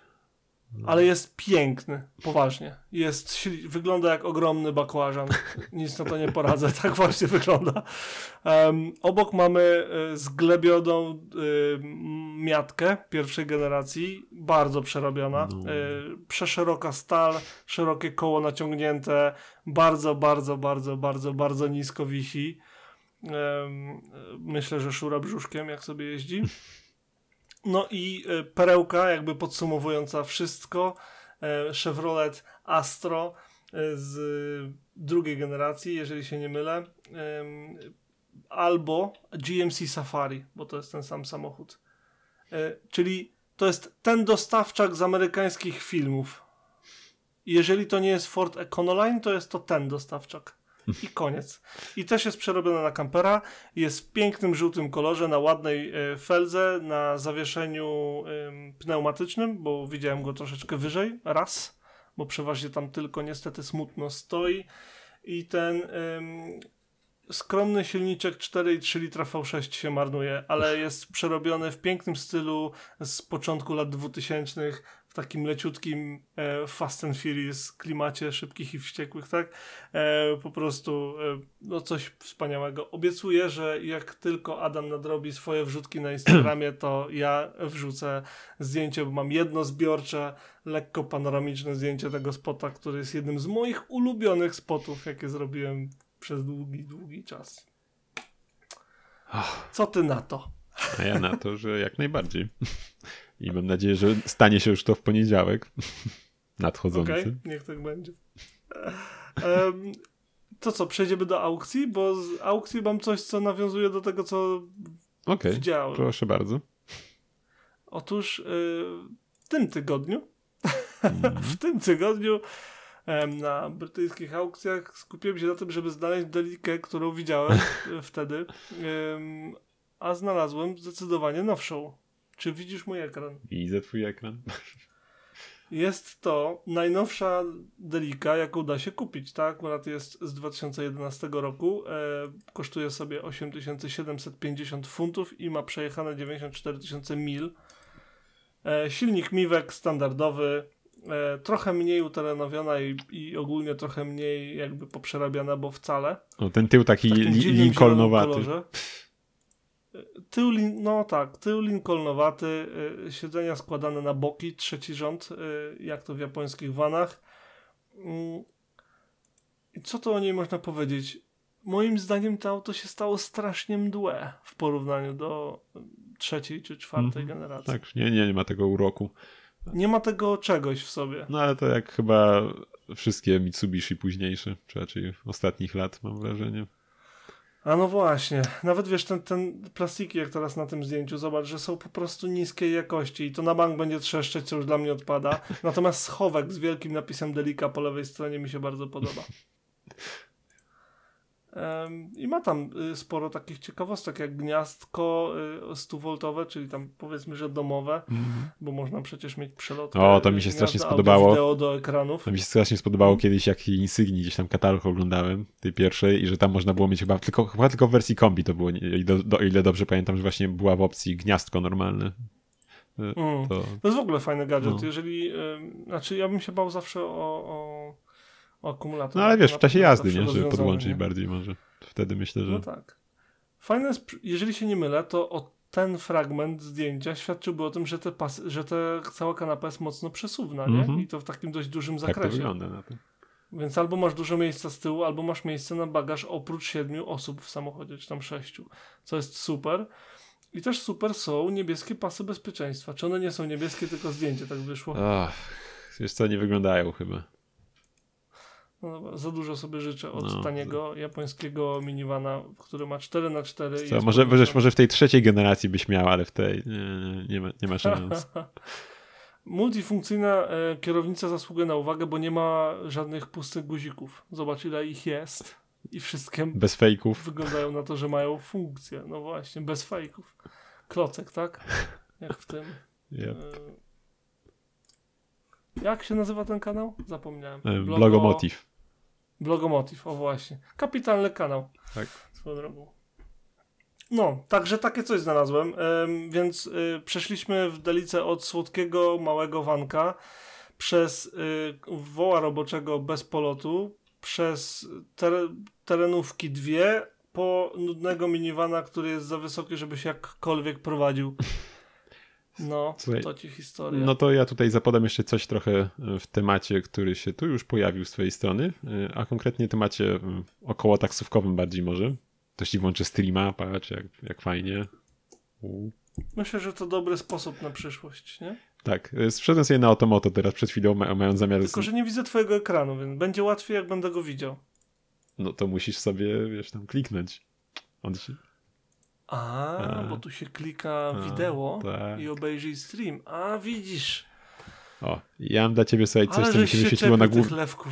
Ale jest piękny, poważnie. Jest, wygląda jak ogromny bakłażan. Nic na to nie poradzę, tak właśnie wygląda. Um, obok mamy y, zglebioną y, miatkę pierwszej generacji, bardzo przerobiona. No. Y, przeszeroka stal, szerokie koło naciągnięte, bardzo, bardzo, bardzo, bardzo, bardzo nisko wisi. Myślę, że szura brzuszkiem, jak sobie jeździ. No i e, perełka, jakby podsumowująca wszystko, e, Chevrolet Astro e, z drugiej generacji, jeżeli się nie mylę, albo GMC Safari, bo to jest ten sam samochód. Czyli to jest ten dostawczak z amerykańskich filmów. Jeżeli to nie jest Ford Econoline, to jest to ten dostawczak i koniec. I też jest przerobiona na kampera, jest w pięknym żółtym kolorze, na ładnej e, feldze, na zawieszeniu pneumatycznym, bo widziałem go troszeczkę wyżej, raz, bo przeważnie tam tylko niestety smutno stoi. I ten skromny silniczek 4,3 litra V6 się marnuje, ale jest przerobiony w pięknym stylu z początku lat 2000 w takim leciutkim e, Fast and Furious klimacie szybkich i wściekłych, tak? E, po prostu e, no coś wspaniałego. Obiecuję, że jak tylko Adam nadrobi swoje wrzutki na Instagramie, to ja wrzucę zdjęcie, bo mam jedno zbiorcze, lekko panoramiczne zdjęcie tego spota, który jest jednym z moich ulubionych spotów, jakie zrobiłem przez długi, długi czas. Co ty na to? A ja na to, że jak najbardziej. I mam nadzieję, że stanie się już to w poniedziałek nadchodzący. Okej, okay, niech tak będzie. Um, to co, przejdziemy do aukcji? Bo z aukcji mam coś, co nawiązuje do tego, co okay, widziałem. proszę bardzo. Otóż yy, w tym tygodniu mm. w tym tygodniu na brytyjskich aukcjach. Skupiłem się na tym, żeby znaleźć delikę, którą widziałem wtedy, a znalazłem zdecydowanie nowszą. Czy widzisz mój ekran? Widzę twój ekran. Jest to najnowsza delika, jaką da się kupić. Tak, akurat jest z 2011 roku. E, kosztuje sobie 8750 funtów i ma przejechane 94 tysiące mil. E, silnik Miwek standardowy, e, trochę mniej uterenowiona i, i, ogólnie trochę mniej jakby poprzerabiana, bo wcale. O, ten tył taki li Lincolnowaty. Tył, no tak, tył Lincolnowaty, y, siedzenia składane na boki, trzeci rząd, y, jak to w japońskich vanach. Mm. I co to o niej można powiedzieć? Moim zdaniem to auto się stało strasznie mdłe w porównaniu do trzeciej czy czwartej mm, generacji. Tak, nie, nie, nie ma tego uroku. Nie ma tego czegoś w sobie. No ale to jak chyba wszystkie Mitsubishi późniejsze, czy raczej ostatnich lat mam wrażenie. A no właśnie, nawet wiesz, ten, ten plastiki jak teraz na tym zdjęciu, zobacz, że są po prostu niskiej jakości i to na bank będzie trzeszczeć, co już dla mnie odpada. Natomiast schowek z wielkim napisem Delika po lewej stronie mi się bardzo podoba. I ma tam y, sporo takich ciekawostek, jak gniazdko 100V, y, czyli tam powiedzmy, że domowe, mm bo można przecież mieć przelot. O, to mi się strasznie spodobało. Wideo do ekranów. To mi się strasznie spodobało mm. kiedyś, jak Insigni gdzieś tam katalog oglądałem, tej pierwszej, i że tam można było mieć chyba tylko, chyba tylko w wersji kombi to było, o ile dobrze pamiętam, że właśnie była w opcji gniazdko normalne. Y, mm. To... to... jest w ogóle fajny gadżet. No. Jeżeli, znaczy ja bym się bał zawsze o, o akumulator. No ale wiesz, w czasie jazdy, nie? Żeby podłączyć nie? bardziej może. Wtedy myślę, że... No tak. Fajne jest, jeżeli się nie mylę, to o ten fragment zdjęcia świadczyłby o tym, że, te pas, że te cała kanapa jest mocno przesuwna, nie? Mm -hmm. I to w takim dość dużym zakresie. Tak to wygląda na to. Więc albo masz dużo miejsca z tyłu, albo masz miejsce na bagaż oprócz siedmiu osób w samochodzie, czy tam sześciu, co jest super. I też super są niebieskie pasy bezpieczeństwa. Czy one nie są niebieskie, tylko zdjęcie tak wyszło? Ach, wiesz co, nie wyglądają chyba. No, za dużo sobie życzę od no. taniego japońskiego minivana, który ma 4 na 4 Co, może, wiesz, może w tej trzeciej generacji byś miał, ale w tej nie, nie, ma, nie ma szans. Multifunkcyjna e, kierownica zasługuje na uwagę, bo nie ma żadnych pustych guzików. Zobacz ile ich jest. I wszystkie bez fejków. Wyglądają na to, że mają funkcję. No właśnie, bez fejków. Klocek, tak? Jak w tym. Yep. E... Jak się nazywa ten kanał? Zapomniałem. E, Blogo... Blogomotiv. Blogomotiv, o właśnie. Kapitalny kanał. Tak. Swoją drogą. No, także takie coś znalazłem, ym, więc y, przeszliśmy w delicę od słodkiego, małego wanka przez y, woła roboczego bez polotu, przez ter terenówki dwie, po nudnego miniwana, który jest za wysoki, żeby się jakkolwiek prowadził. No, Słuchaj, to ci historia. No to ja tutaj zapodam jeszcze coś trochę e, w temacie, który się tu już pojawił z twojej strony, e, a konkretnie temacie około taksówkowym bardziej może. To ci włączę streama, patrz jak, jak fajnie. U. Myślę, że to dobry sposób na przyszłość, nie? Tak, e, zszedłem sobie na Automoto teraz przed chwilą, mając zamiar... Tylko, że nie widzę twojego ekranu, więc będzie łatwiej, jak będę go widział. No to musisz sobie, wiesz, tam kliknąć. On się... A, bo tu się klika A, wideo tak. i obejrzyj stream. A, widzisz. O, ja mam dla ciebie sobie coś, Ale co mi się wyświetliło na, głów...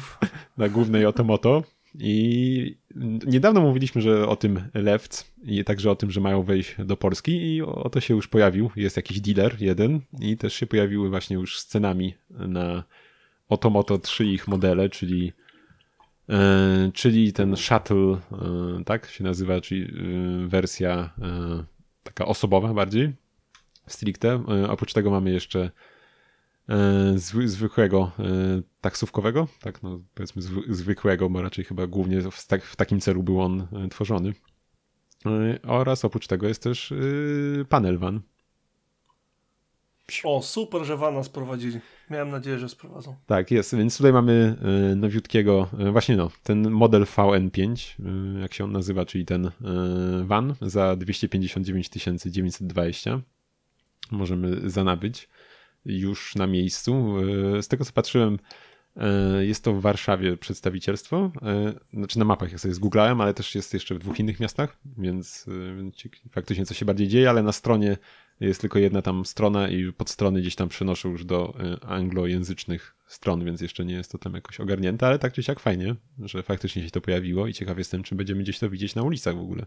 na głównej Otomoto. I niedawno mówiliśmy, że o tym left i także o tym, że mają wejść do Polski i oto się już pojawił. Jest jakiś dealer jeden i też się pojawiły właśnie już scenami na Otomoto 3 ich modele, czyli E, czyli ten shuttle, e, tak się nazywa, czyli e, wersja taka osobowa bardziej, stricte. Oprócz tego mamy jeszcze zwy, zwykłego taksówkowego, tak no powiedzmy zwykłego, bo raczej chyba głównie w, tak, w takim celu był on tworzony. Oraz oprócz tego jest też panel van, o, super, że Wana sprowadzili. Miałem nadzieję, że sprowadzą. Tak, jest. Więc tutaj mamy y, nowiutkiego, y, właśnie no, ten model VN5, y, jak się on nazywa, czyli ten van za 259 920. Możemy zanabyć już na miejscu. Z tego co patrzyłem, E, jest to w Warszawie przedstawicielstwo. E, znaczy na mapach jak sobie zgooglałem, ale też jest jeszcze w dwóch innych miastach, więc e, faktycznie coś się bardziej dzieje, ale na stronie jest tylko jedna tam strona i podstrony gdzieś tam przenoszą już do anglojęzycznych stron, więc jeszcze nie jest to tam jakoś ogarnięte, ale tak czy siak fajnie, że faktycznie się to pojawiło i ciekaw jestem, czy będziemy gdzieś to widzieć na ulicach w ogóle.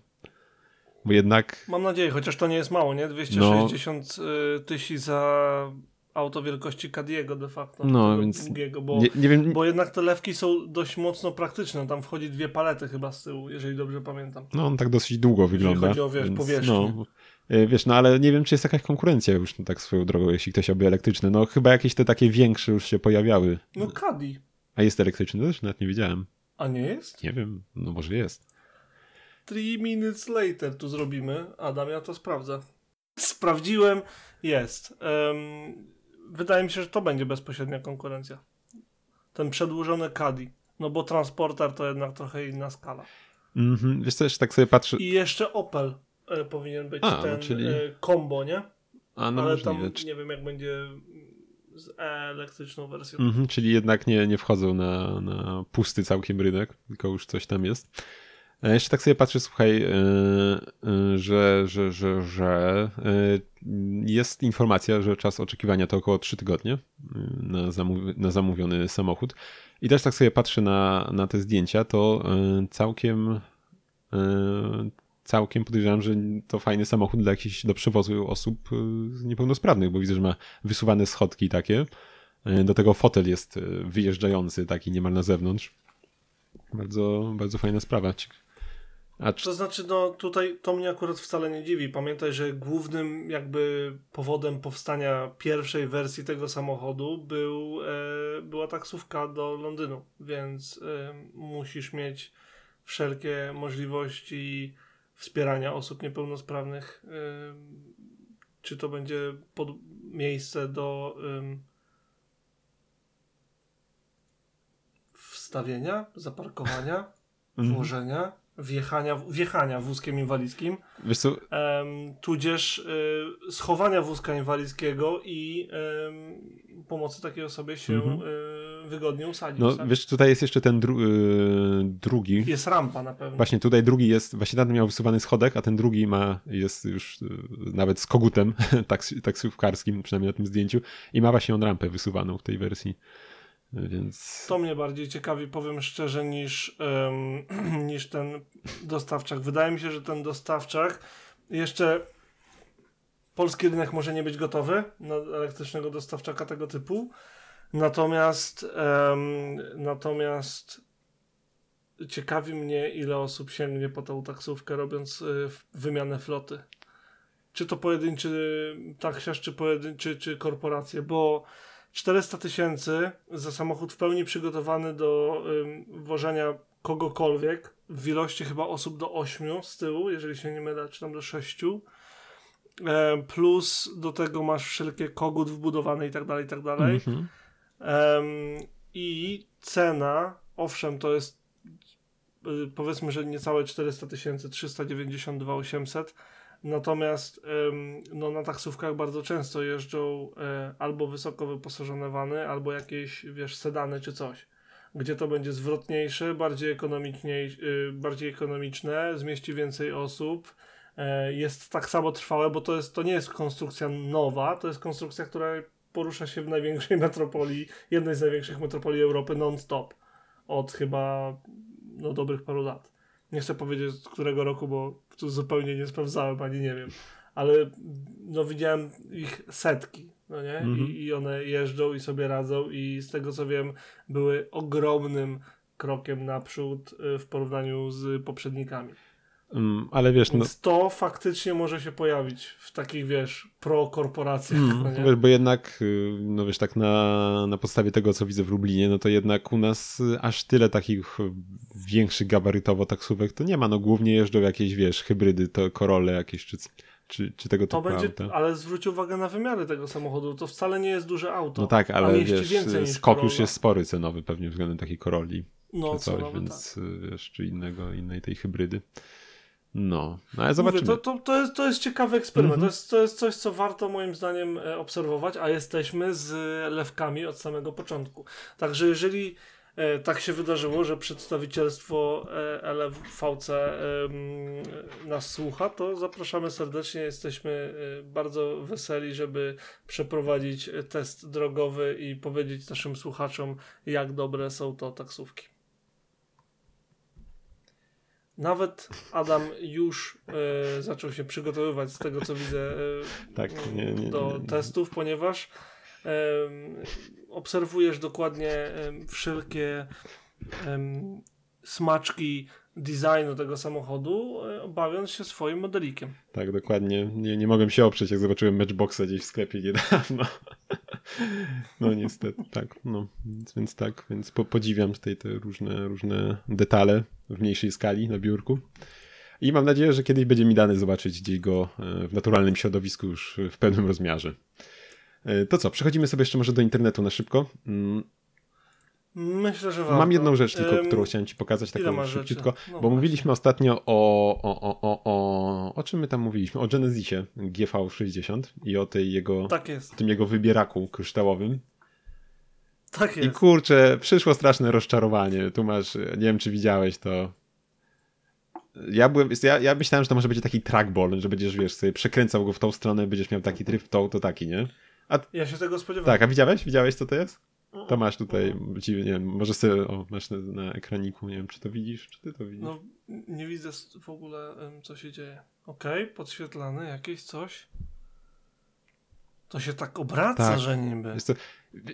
Bo jednak... Mam nadzieję, chociaż to nie jest mało, nie? 260 no... tysięcy za auto wielkości Cadiego de facto. No, więc długiego, bo, nie, nie wiem... bo jednak te lewki są dość mocno praktyczne. Tam wchodzi dwie palety chyba z tyłu, jeżeli dobrze pamiętam. No, on tak dosyć długo wygląda. Jeżeli chodzi o, wiesz, więc, powierzchnię. No, e, wiesz, no ale nie wiem, czy jest jakaś konkurencja już no, tak swoją drogą, jeśli ktoś oby elektryczny. No chyba jakieś te takie większe już się pojawiały. No Cadi. A jest elektryczny też? Nawet nie wiedziałem. A nie jest? Nie wiem, no może jest. Three minutes later tu zrobimy. Adam, ja to sprawdzę. Sprawdziłem, jest. Um, wydaje mi się, że to będzie bezpośrednia konkurencja. Ten przedłużony Caddy. No bo transporter to jednak trochę inna skala. Mhm, wiesz co, jeszcze tak sobie patrzę. I jeszcze Opel powinien być A, ten czyli... e, combo, nie? A, no Ale możliwe. tam nie wiem jak będzie z elektryczną wersją. Mhm, czyli jednak nie, nie wchodzą na, na pusty całkiem rynek, tylko już coś tam jest. E, jeszcze tak sobie patrzę, słuchaj, e, e, że, że, że, że jest informacja, że czas oczekiwania to około 3 tygodnie na, zamówi na zamówiony samochód. I też tak sobie patrzę na, na te zdjęcia, to całkiem całkiem podejrzewam, że to fajny samochód dla jakichś, do przewozu osób niepełnosprawnych, bo widzę, że ma wysuwane schodki takie. Do tego fotel jest wyjeżdżający, taki niemal na zewnątrz. Bardzo, bardzo fajna sprawa. Czy... To znaczy, no tutaj to mnie akurat wcale nie dziwi. Pamiętaj, że głównym jakby powodem powstania pierwszej wersji tego samochodu był, e, była taksówka do Londynu, więc e, musisz mieć wszelkie możliwości wspierania osób niepełnosprawnych. Czy to będzie pod miejsce do wstawienia, zaparkowania, mhm. włożenia wjechania, wjechania wózkiem inwalidzkim, Wiesz co? Tudzież y, schowania wózka inwalidzkiego i pomocy takiej osobie się -hmm. y, wygodnie usadzić. No tak? wiesz, tutaj jest jeszcze ten dru y, drugi. Jest rampa na pewno. Właśnie tutaj drugi jest, właśnie ten miał wysuwany schodek, a ten drugi ma, jest już y, nawet z kogutem taksy, taksówkarskim, przynajmniej na tym zdjęciu i ma właśnie on rampę wysuwaną w tej wersji. Więc... To mnie bardziej ciekawi, powiem szczerze, niż, um, niż ten dostawczak. Wydaje mi się, że ten dostawczak jeszcze polski rynek może nie być gotowy na elektrycznego dostawczaka tego typu. Natomiast um, natomiast ciekawi mnie, ile osób sięgnie po tą taksówkę, robiąc y, wymianę floty. Czy to pojedynczy taksiarz, czy, pojedynczy, czy korporacje, bo 400 tysięcy za samochód w pełni przygotowany do ym, wożenia kogokolwiek w ilości chyba osób do 8 z tyłu, jeżeli się nie mylę, czy tam do 6. E, plus do tego masz wszelkie kogut wbudowany i tak dalej, i tak dalej. Mm-hmm. E, I cena, owszem, to jest y, powiedzmy, że niecałe 400 tysięcy, 392 800 Natomiast no, na taksówkach bardzo często jeżdżą e, albo wysoko wyposażone wany, albo jakieś, wiesz, sedany czy coś. Gdzie to będzie zwrotniejsze, bardziej, y, bardziej ekonomiczne, zmieści więcej osób. E, jest tak samo trwałe, bo to, jest, to nie jest konstrukcja nowa, to jest konstrukcja, która porusza się w największej metropolii, jednej z największych metropolii Europy non-stop. Od chyba no, dobrych paru lat. Nie chcę powiedzieć z którego roku, bo tu zupełnie nie sprawdzałem, ani nie wiem. Ale no widziałem ich setki, no nie? I, mhm. I one jeżdżą i sobie radzą i z tego co wiem były ogromnym krokiem naprzód y, w porównaniu z poprzednikami. Mm, ale wiesz, no- Więc no... to faktycznie może się pojawić w takich, wiesz, pro-korporacjach. Mm, no wiesz, bo jednak, y, no wiesz, tak na, na podstawie tego, co widzę w Lublinie, no to jednak u nas y, aż tyle takich większych gabarytowo taksówek to nie ma. No głównie jeżdżą jakieś, wiesz, hybrydy, to korole jakieś, czy, czy, czy tego typu to będzie, auta. Ale zwróć uwagę na wymiary tego samochodu, to wcale nie jest duże auto. No tak, ale wiesz, skok już jest spory cenowy pewnie względem takiej koroli. No, czy coś, cenowy, więc tak. wiesz, czy innego, innej tej hybrydy. No, no ale zobaczymy. Mówię, to, to, to, jest, to jest ciekawy eksperyment. Mm -hmm. to, jest, to jest coś, co warto moim zdaniem e, obserwować, a jesteśmy z lewkami od samego początku. Także jeżeli E, tak się wydarzyło, że przedstawicielstwo e, LFVC nas słucha, to zapraszamy serdecznie. Jesteśmy e, bardzo weseli, żeby przeprowadzić test drogowy i powiedzieć naszym słuchaczom, jak dobre są to taksówki. Nawet Adam już e, zaczął się przygotowywać z tego, co widzę e, tak, nie, nie, do nie, testów, ponieważ obserwujesz dokładnie wszelkie smaczki designu tego samochodu, e, bawiąc się swoim modelikiem. Tak, dokładnie. Nie, nie mogłem się oprzeć, jak zobaczyłem Matchboxa gdzieś w sklepie niedawno. No niestety, tak. No, więc, więc tak, więc po, podziwiam tutaj te różne, różne detale w mniejszej skali na biurku. I mam nadzieję, że kiedyś będzie mi dane zobaczyć gdzieś go e, w naturalnym środowisku już w pełnym rozmiarze. E, to co, przechodzimy sobie jeszcze może do internetu na szybko. Myślę, że warto. Mam jedną rzecz tylko, um, którą chciałem ci pokazać, taką szybciutko, no bo mówiliśmy ostatnio o, o, o, o, o, o czym my tam mówiliśmy? O Genesisie GV60 i o tej jego, tak jest. tym jego wybieraku kryształowym. Tak jest. I kurczę, przyszło straszne rozczarowanie. Tu masz, nie wiem czy widziałeś to. Ja, byłem, ja, ja myślałem, że to może będzie taki trackball, że będziesz, wiesz, sobie przekręcał go w tą stronę, będziesz miał taki tryb w tą, to taki, nie? A, ja się tego spodziewałem. Tak, a widziałeś? Widziałeś, co to jest? To masz tutaj, nie wiem, może sobie, o, masz na, na, ekraniku, nie wiem, czy to widzisz, czy ty to widzisz? No, nie widzę w ogóle, co się dzieje. Okej, okay, podświetlane, jakieś coś. To się tak obraca, tak. że niby. Co,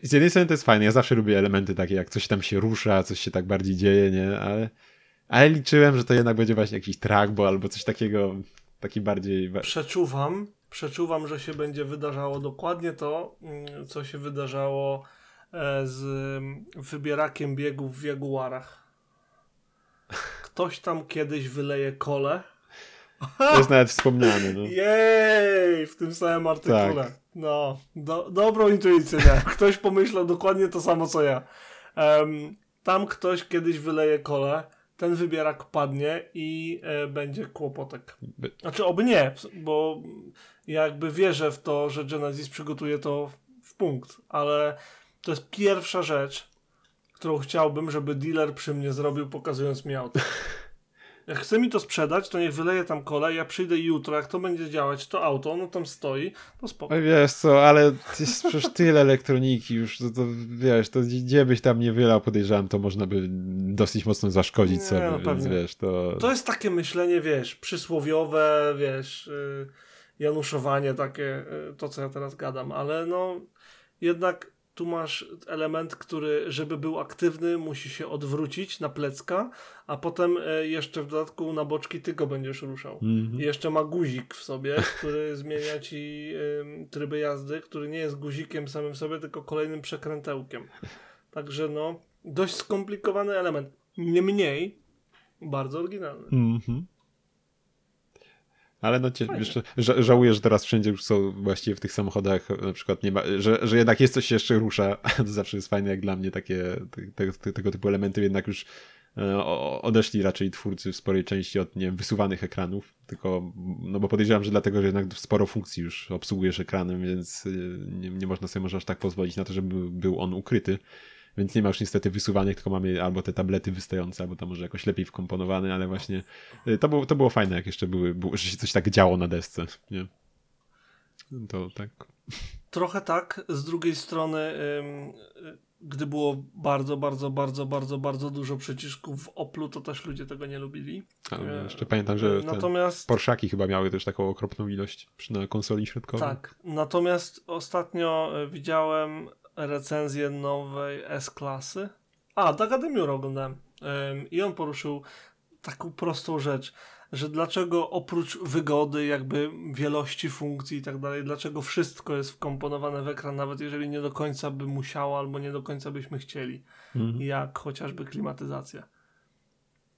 z jednej strony to jest fajne, ja zawsze lubię elementy takie, jak coś tam się rusza, coś się tak bardziej dzieje, nie, ale, ale liczyłem, że to jednak będzie właśnie jakiś trackball albo coś takiego, taki bardziej... Przeczuwam, przeczuwam, że się będzie wydarzało dokładnie to, mm, co się wydarzało z mm, wybierakiem biegów w Jaguarach. Ktoś tam kiedyś wyleje kole. To jest nawet wspomniane. No. Jej, w tym samym artykule. Tak. No, do, dobrą intuicję. Ktoś pomyślał dokładnie to samo co ja. Um, tam ktoś kiedyś wyleje kole ten wybierak padnie i e, będzie kłopotek. Znaczy, oby nie, bo jakby wierzę w to, że Genesis przygotuje to w punkt, ale to jest pierwsza rzecz, którą chciałbym, żeby dealer przy mnie zrobił, pokazując mi auto. Jak chce mi to sprzedać, to niech wyleje tam kolej, ja przyjdę jutro, jak to będzie działać, to auto, ono tam stoi, to spoko. Wiesz co, ale jest przecież tyle elektroniki już, to, to wiesz, to gdzie byś tam nie wylał, podejrzewam, to można by dosyć mocno zaszkodzić nie, sobie, no, więc wiesz, to... To jest takie myślenie, wiesz, przysłowiowe, wiesz, yy, januszowanie takie, yy, to co ja teraz gadam, ale no, jednak tu masz element, który, żeby był aktywny, musi się odwrócić na plecka, a potem e, jeszcze w dodatku na boczki ty go będziesz ruszał. Mm -hmm. I jeszcze ma guzik w sobie, który zmienia ci y, tryby jazdy, który nie jest guzikiem samym sobie, tylko kolejnym przekrętełkiem. Także no, dość skomplikowany element. Niemniej, bardzo oryginalny. Mm -hmm. Ale no cię, wiesz, żałuję, że teraz wszędzie już są właściwie w tych samochodach na przykład nie ma, że, że jednak jest coś się jeszcze rusza. To zawsze jest fajne jak dla mnie takie te, te, tego typu elementy jednak już e, odeszli raczej twórcy w sporej części od nie wiem, wysuwanych ekranów, tylko no bo podejrzewam, że dlatego, że jednak sporo funkcji już obsługujesz ekranem, więc e, nie, nie można sobie może aż tak pozwolić na to, żeby był on ukryty. Więc nie ma już niestety wysuwanych, tylko mamy albo te tablety wystające, albo to może jakoś lepiej wkomponowane, ale właśnie y, to było, to było fajne, jak jeszcze były, było, że się coś tak działo na desce. Nie? To tak. Trochę tak. Z drugiej strony, gdy było bardzo, bardzo, bardzo, bardzo, bardzo dużo przycisków w Oplu, to też ludzie tego nie lubili. Ale jeszcze pamiętam, że natomiast Porszaki chyba miały też taką okropną ilość na konsoli środkowej. Tak. Natomiast ostatnio widziałem recenzję nowej S-klasy. A, do Akademiura oglądałem. I on poruszył taką prostą rzecz, że dlaczego oprócz wygody, jakby wielości funkcji i tak dalej, dlaczego wszystko jest wkomponowane w ekran, nawet jeżeli nie do końca by musiało albo nie do końca byśmy chcieli. Mhm. Jak chociażby klimatyzacja.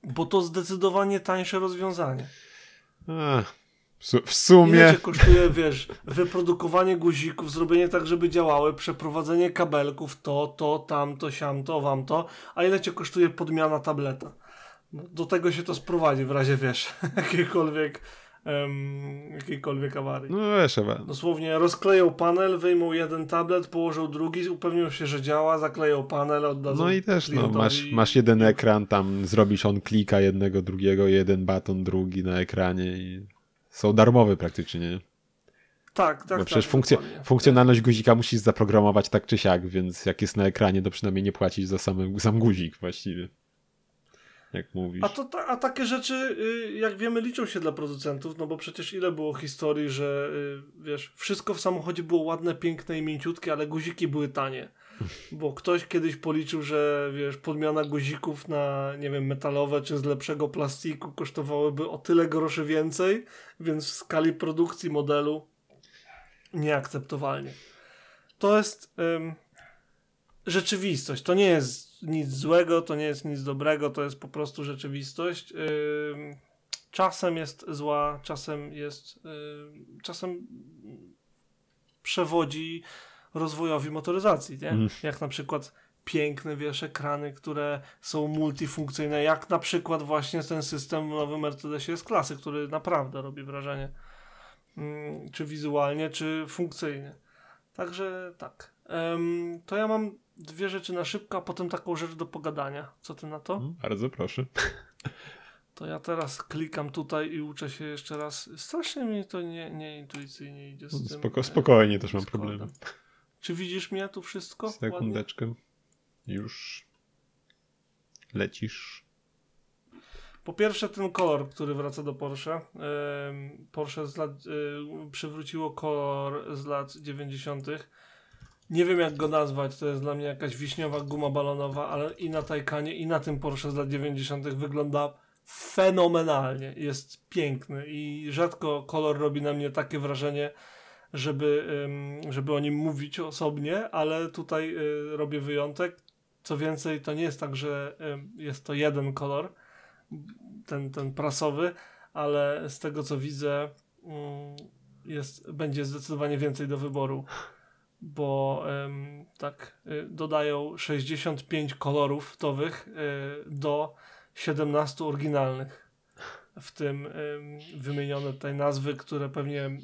Bo to zdecydowanie tańsze rozwiązanie. Ach, w sumie. Ile cię kosztuje, wiesz, wyprodukowanie guzików, zrobienie tak, żeby działały, przeprowadzenie kabelków, to, to, tamto, siamto, wamto, a ile cię kosztuje podmiana tableta? No, do tego się to sprowadzi w razie, wiesz, jakiejkolwiek um, jakiejkolwiek awarii. No wiesz, chyba. Dosłownie rozkleją panel, wyjmą jeden tablet, położą drugi, upewnią się, że działa, zakleją panel, oddadzą No i też, no, masz, masz jeden ekran, tam zrobisz on klika jednego, drugiego, jeden baton, drugi na ekranie i są darmowe praktycznie, nie? Tak, tak. Bo przecież tak, funkcjonalność guzika musisz zaprogramować tak czy siak, więc jak jest na ekranie, to przynajmniej nie płacić za sam, sam guzik właściwie jak mówisz. A, to, a takie rzeczy, y, jak wiemy, liczą się dla producentów, no bo przecież ile było historii, że y, wiesz, wszystko w samochodzie było ładne, piękne i mięciutkie, ale guziki były tanie. Bo ktoś kiedyś policzył, że wiesz, podmiana guzików na, nie wiem, metalowe czy z lepszego plastiku kosztowałyby o tyle groszy więcej, więc w skali produkcji modelu nieakceptowalnie. To jest ym, rzeczywistość. To nie jest nic złego, to nie jest nic dobrego, to jest po prostu rzeczywistość. Czasem jest zła, czasem jest, czasem przewodzi rozwojowi motoryzacji, nie? Mm. Jak na przykład piękne, wiesz, ekrany, które są multifunkcyjne, jak na przykład właśnie ten system w nowym Mercedesie jest klasy, który naprawdę robi wrażenie. Czy wizualnie, czy funkcyjnie. Także tak. To ja mam dwie rzeczy na szybko, a potem taką rzecz do pogadania. Co ty na to? Mm, bardzo proszę. To ja teraz klikam tutaj i uczę się jeszcze raz. Strasznie mi to nie, nie intuicyjnie idzie z tym. Spoko, spokojnie też mam problemy. Czy widzisz mnie tu wszystko? Sekundeczkę. Ładnie? Już lecisz. Po pierwsze ten kolor, który wraca do Porsche. Porsche z lat, przywróciło kolor z lat 90 nie wiem jak go nazwać, to jest dla mnie jakaś wiśniowa guma balonowa, ale i na Taycanie, i na tym Porsche z lat 90. wygląda fenomenalnie. Jest piękny i rzadko kolor robi na mnie takie wrażenie, żeby, żeby o nim mówić osobnie, ale tutaj y, robię wyjątek. Co więcej, to nie jest tak, że jest to jeden kolor, ten, ten prasowy, ale z tego co widzę, mm, jest, będzie zdecydowanie więcej do wyboru bo tak y, dodają 65 kolorów towych do 17 oryginalnych. W tym y, wymienione tutaj nazwy, które pewnie y,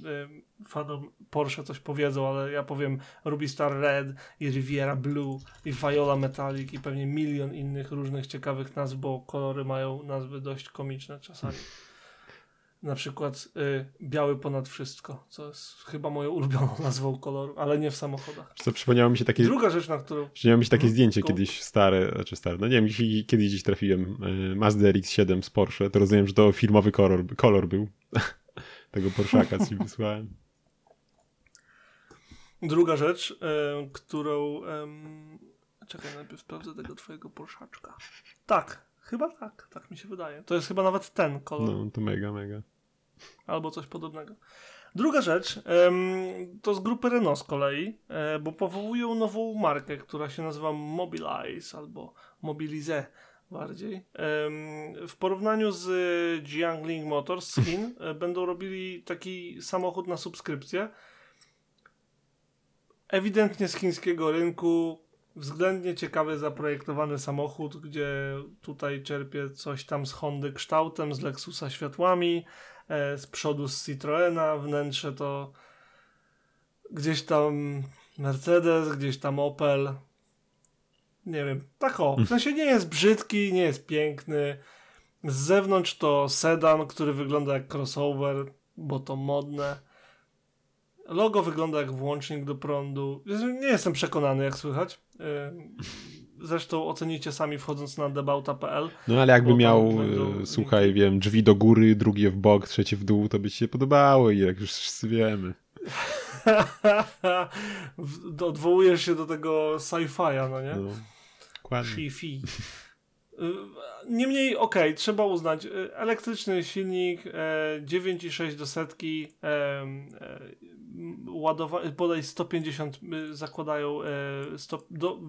fanom Porsche coś powiedzą, ale ja powiem Ruby Star Red i Riviera Blue i Viola Metallic i pewnie milion innych różnych ciekawych nazw, bo kolory mają nazwy dość komiczne czasami na przykład y, biały ponad wszystko, co jest chyba moją ulubioną nazwą koloru, ale nie w samochodach. Co przypomniało mi się takie. Druga rzecz, na którą. Przypomniało mi się takie hmm, zdjęcie go. kiedyś stare, znaczy stare, no nie wiem, kiedyś gdzieś trafiłem y, Mazda RX-7 z Porsche, to rozumiem, że to firmowy kolor, kolor był tego Porszaka, co ci wysłałem. Druga rzecz, y, którą. Czekaj, najpierw sprawdzę tego twojego Porszaczka. Tak, chyba tak, tak mi się wydaje. To jest chyba nawet ten kolor. No, to mega, mega albo coś podobnego. Druga rzecz to z grupy Renault z kolei, e, bo powołują nową markę, która się nazywa Mobilize albo Mobilize bardziej. W porównaniu z Jiangling Motors z Chin e, będą robili taki samochód na subskrypcję. Ewidentnie z chińskiego rynku względnie ciekawy zaprojektowany samochód, gdzie tutaj czerpie coś tam z Hondy kształtem, z Lexusa światłami, E, z przodu z Citroena, wnętrze to gdzieś tam Mercedes, gdzieś tam Opel. Nie wiem, tak o. W sensie nie jest brzydki, nie jest piękny. Z zewnątrz to sedan, który wygląda jak crossover, bo to modne. Logo wygląda jak włącznik do prądu. Nie jestem przekonany, jak słychać. E, zresztą ocenicie sami wchodząc na debauta.pl. No ale jakby miał, będą... słuchaj, wiem, drzwi do góry, drugie w bok, trzecie w dół, to by ci się podobało i jak już wszyscy wiemy. Odwołujesz się do tego sci-fi'a, no nie? No. Sci-fi. Y, niemniej, okej, okay, trzeba uznać, y, elektryczny silnik 9,6 e, do setki, e, e, ładowanie, bodaj 150 y, zakładają, do,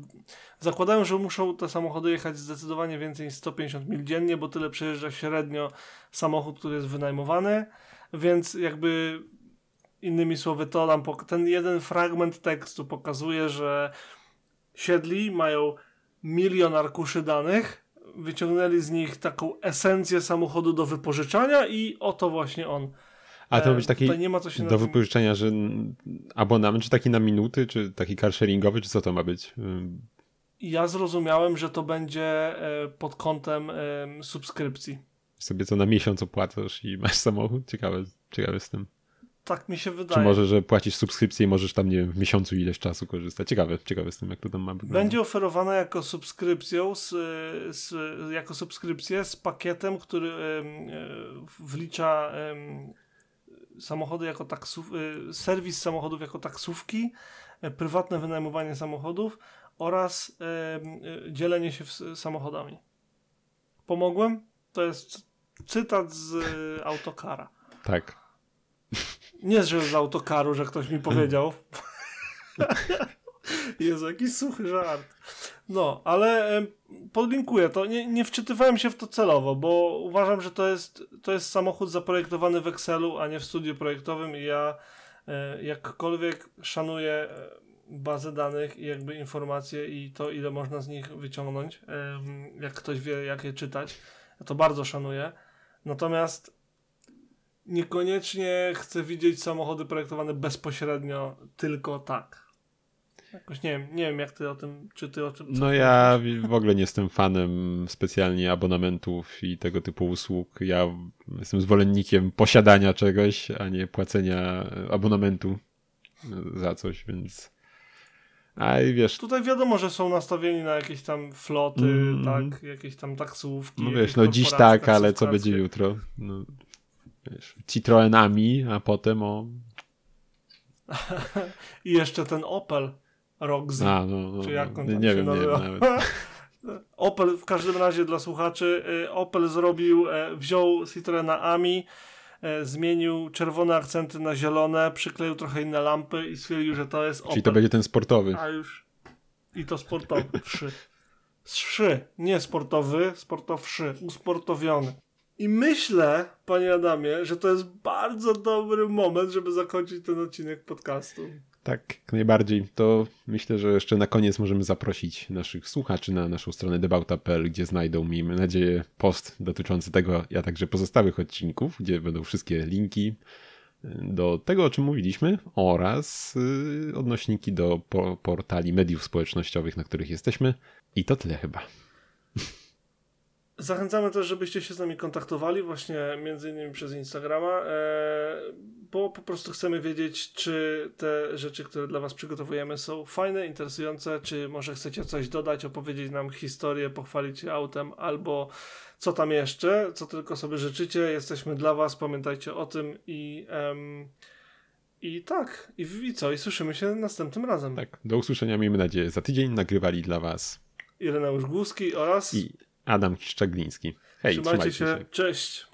zakładają, że muszą te samochody jechać zdecydowanie więcej niż 150 mil dziennie, bo tyle przejeżdża średnio samochód, który jest wynajmowany, więc jakby innymi słowy to nam, ten jeden fragment tekstu pokazuje, że siedli mają milion arkuszy danych, wyciągnęli z nich taką esencję samochodu do wypożyczania i oto właśnie on. A to ma być taki do wypożyczenia, że abonament, czy taki na minuty, czy taki car sharingowy, czy co to ma być? Ja zrozumiałem, że to będzie pod kątem subskrypcji. Sobie co na miesiąc opłacasz i masz samochód? Ciekawe, ciekawe jestem. Tak mi się wydaje. Czy może, że płacisz subskrypcję i możesz tam, nie wiem, w miesiącu ileś czasu korzystać. Ciekawe, ciekawe z tym, jak to tam ma wyglądać. Będzie oferowane jako subskrypcją, z, z, jako subskrypcję z pakietem, który e, wlicza samochody jako taksów, e, serwis samochodów jako taksówki, e, prywatne wynajmowanie samochodów oraz dzielenie się samochodami. Pomogłem? To jest cytat z autokara. Tak. Nie, że z autokaru, że ktoś mi powiedział. Jest jakiś suchy żart. No, ale podlinkuję to. Nie, nie wczytywałem się w to celowo, bo uważam, że to jest, to jest samochód zaprojektowany w Excelu, a nie w studiu projektowym i ja e, jakkolwiek szanuję e, bazę danych i jakby informacje i to, ile można z nich wyciągnąć, jak ktoś wie, jak je czytać, ja to bardzo szanuję. Natomiast niekoniecznie chcę widzieć samochody projektowane bezpośrednio, tylko tak. Jakoś nie wiem, nie wiem jak ty o tym, czy ty o tym... No ja w ogóle nie jestem fanem specjalnie abonamentów i tego typu usług. Ja jestem zwolennikiem posiadania czegoś, a nie płacenia abonamentu za coś, więc... A i wiesz. Tutaj wiadomo, że są nastawieni na jakieś tam floty, mm. tak, jakieś tam taksówki. No wiesz, no dziś tak, ale co będzie jutro? No, wiesz, Citroenami, a potem o... I jeszcze ten Opel Roxy. A, no, no, czy jak on nie, nie wiem, nazywa? nie wiem nawet. Opel w każdym razie dla słuchaczy, y, Opel zrobił, e, wziął Citroena Ami, e, zmienił czerwone akcenty na zielone, przykleił trochę inne lampy i stwierdził, że to jest Opel. Czyli to będzie ten sportowy. A już. I to sportowy. Wszy. Wszy. Nie sportowy, sportowszy. Usportowiony. I myślę, panie Adamie, że to jest bardzo dobry moment, żeby zakończyć ten odcinek podcastu. Tak, jak najbardziej. To myślę, że jeszcze na koniec możemy zaprosić naszych słuchaczy na naszą stronę debauta.pl, gdzie znajdą, miejmy nadzieję, post dotyczący tego, a także pozostałych odcinków, gdzie będą wszystkie linki do tego, o czym mówiliśmy, oraz yy, odnośniki do po portali mediów społecznościowych, na których jesteśmy. I to tyle chyba. Zachęcamy też, żebyście się z nami kontaktowali, właśnie między innymi przez Instagrama, e, bo po prostu chcemy wiedzieć, czy te rzeczy, które dla Was przygotowujemy, są fajne, interesujące, czy może chcecie coś dodać, opowiedzieć nam historię, pochwalić się autem, albo co tam jeszcze, co tylko sobie życzycie. Jesteśmy dla Was, pamiętajcie o tym i. Um, i tak, i, i co? I słyszymy się następnym razem. Tak, do usłyszenia, miejmy nadzieję, za tydzień. Nagrywali dla Was Ireneusz Głuski oraz i Adam Szczagliński. Hej, trzymajcie, trzymajcie się. się. Cześć.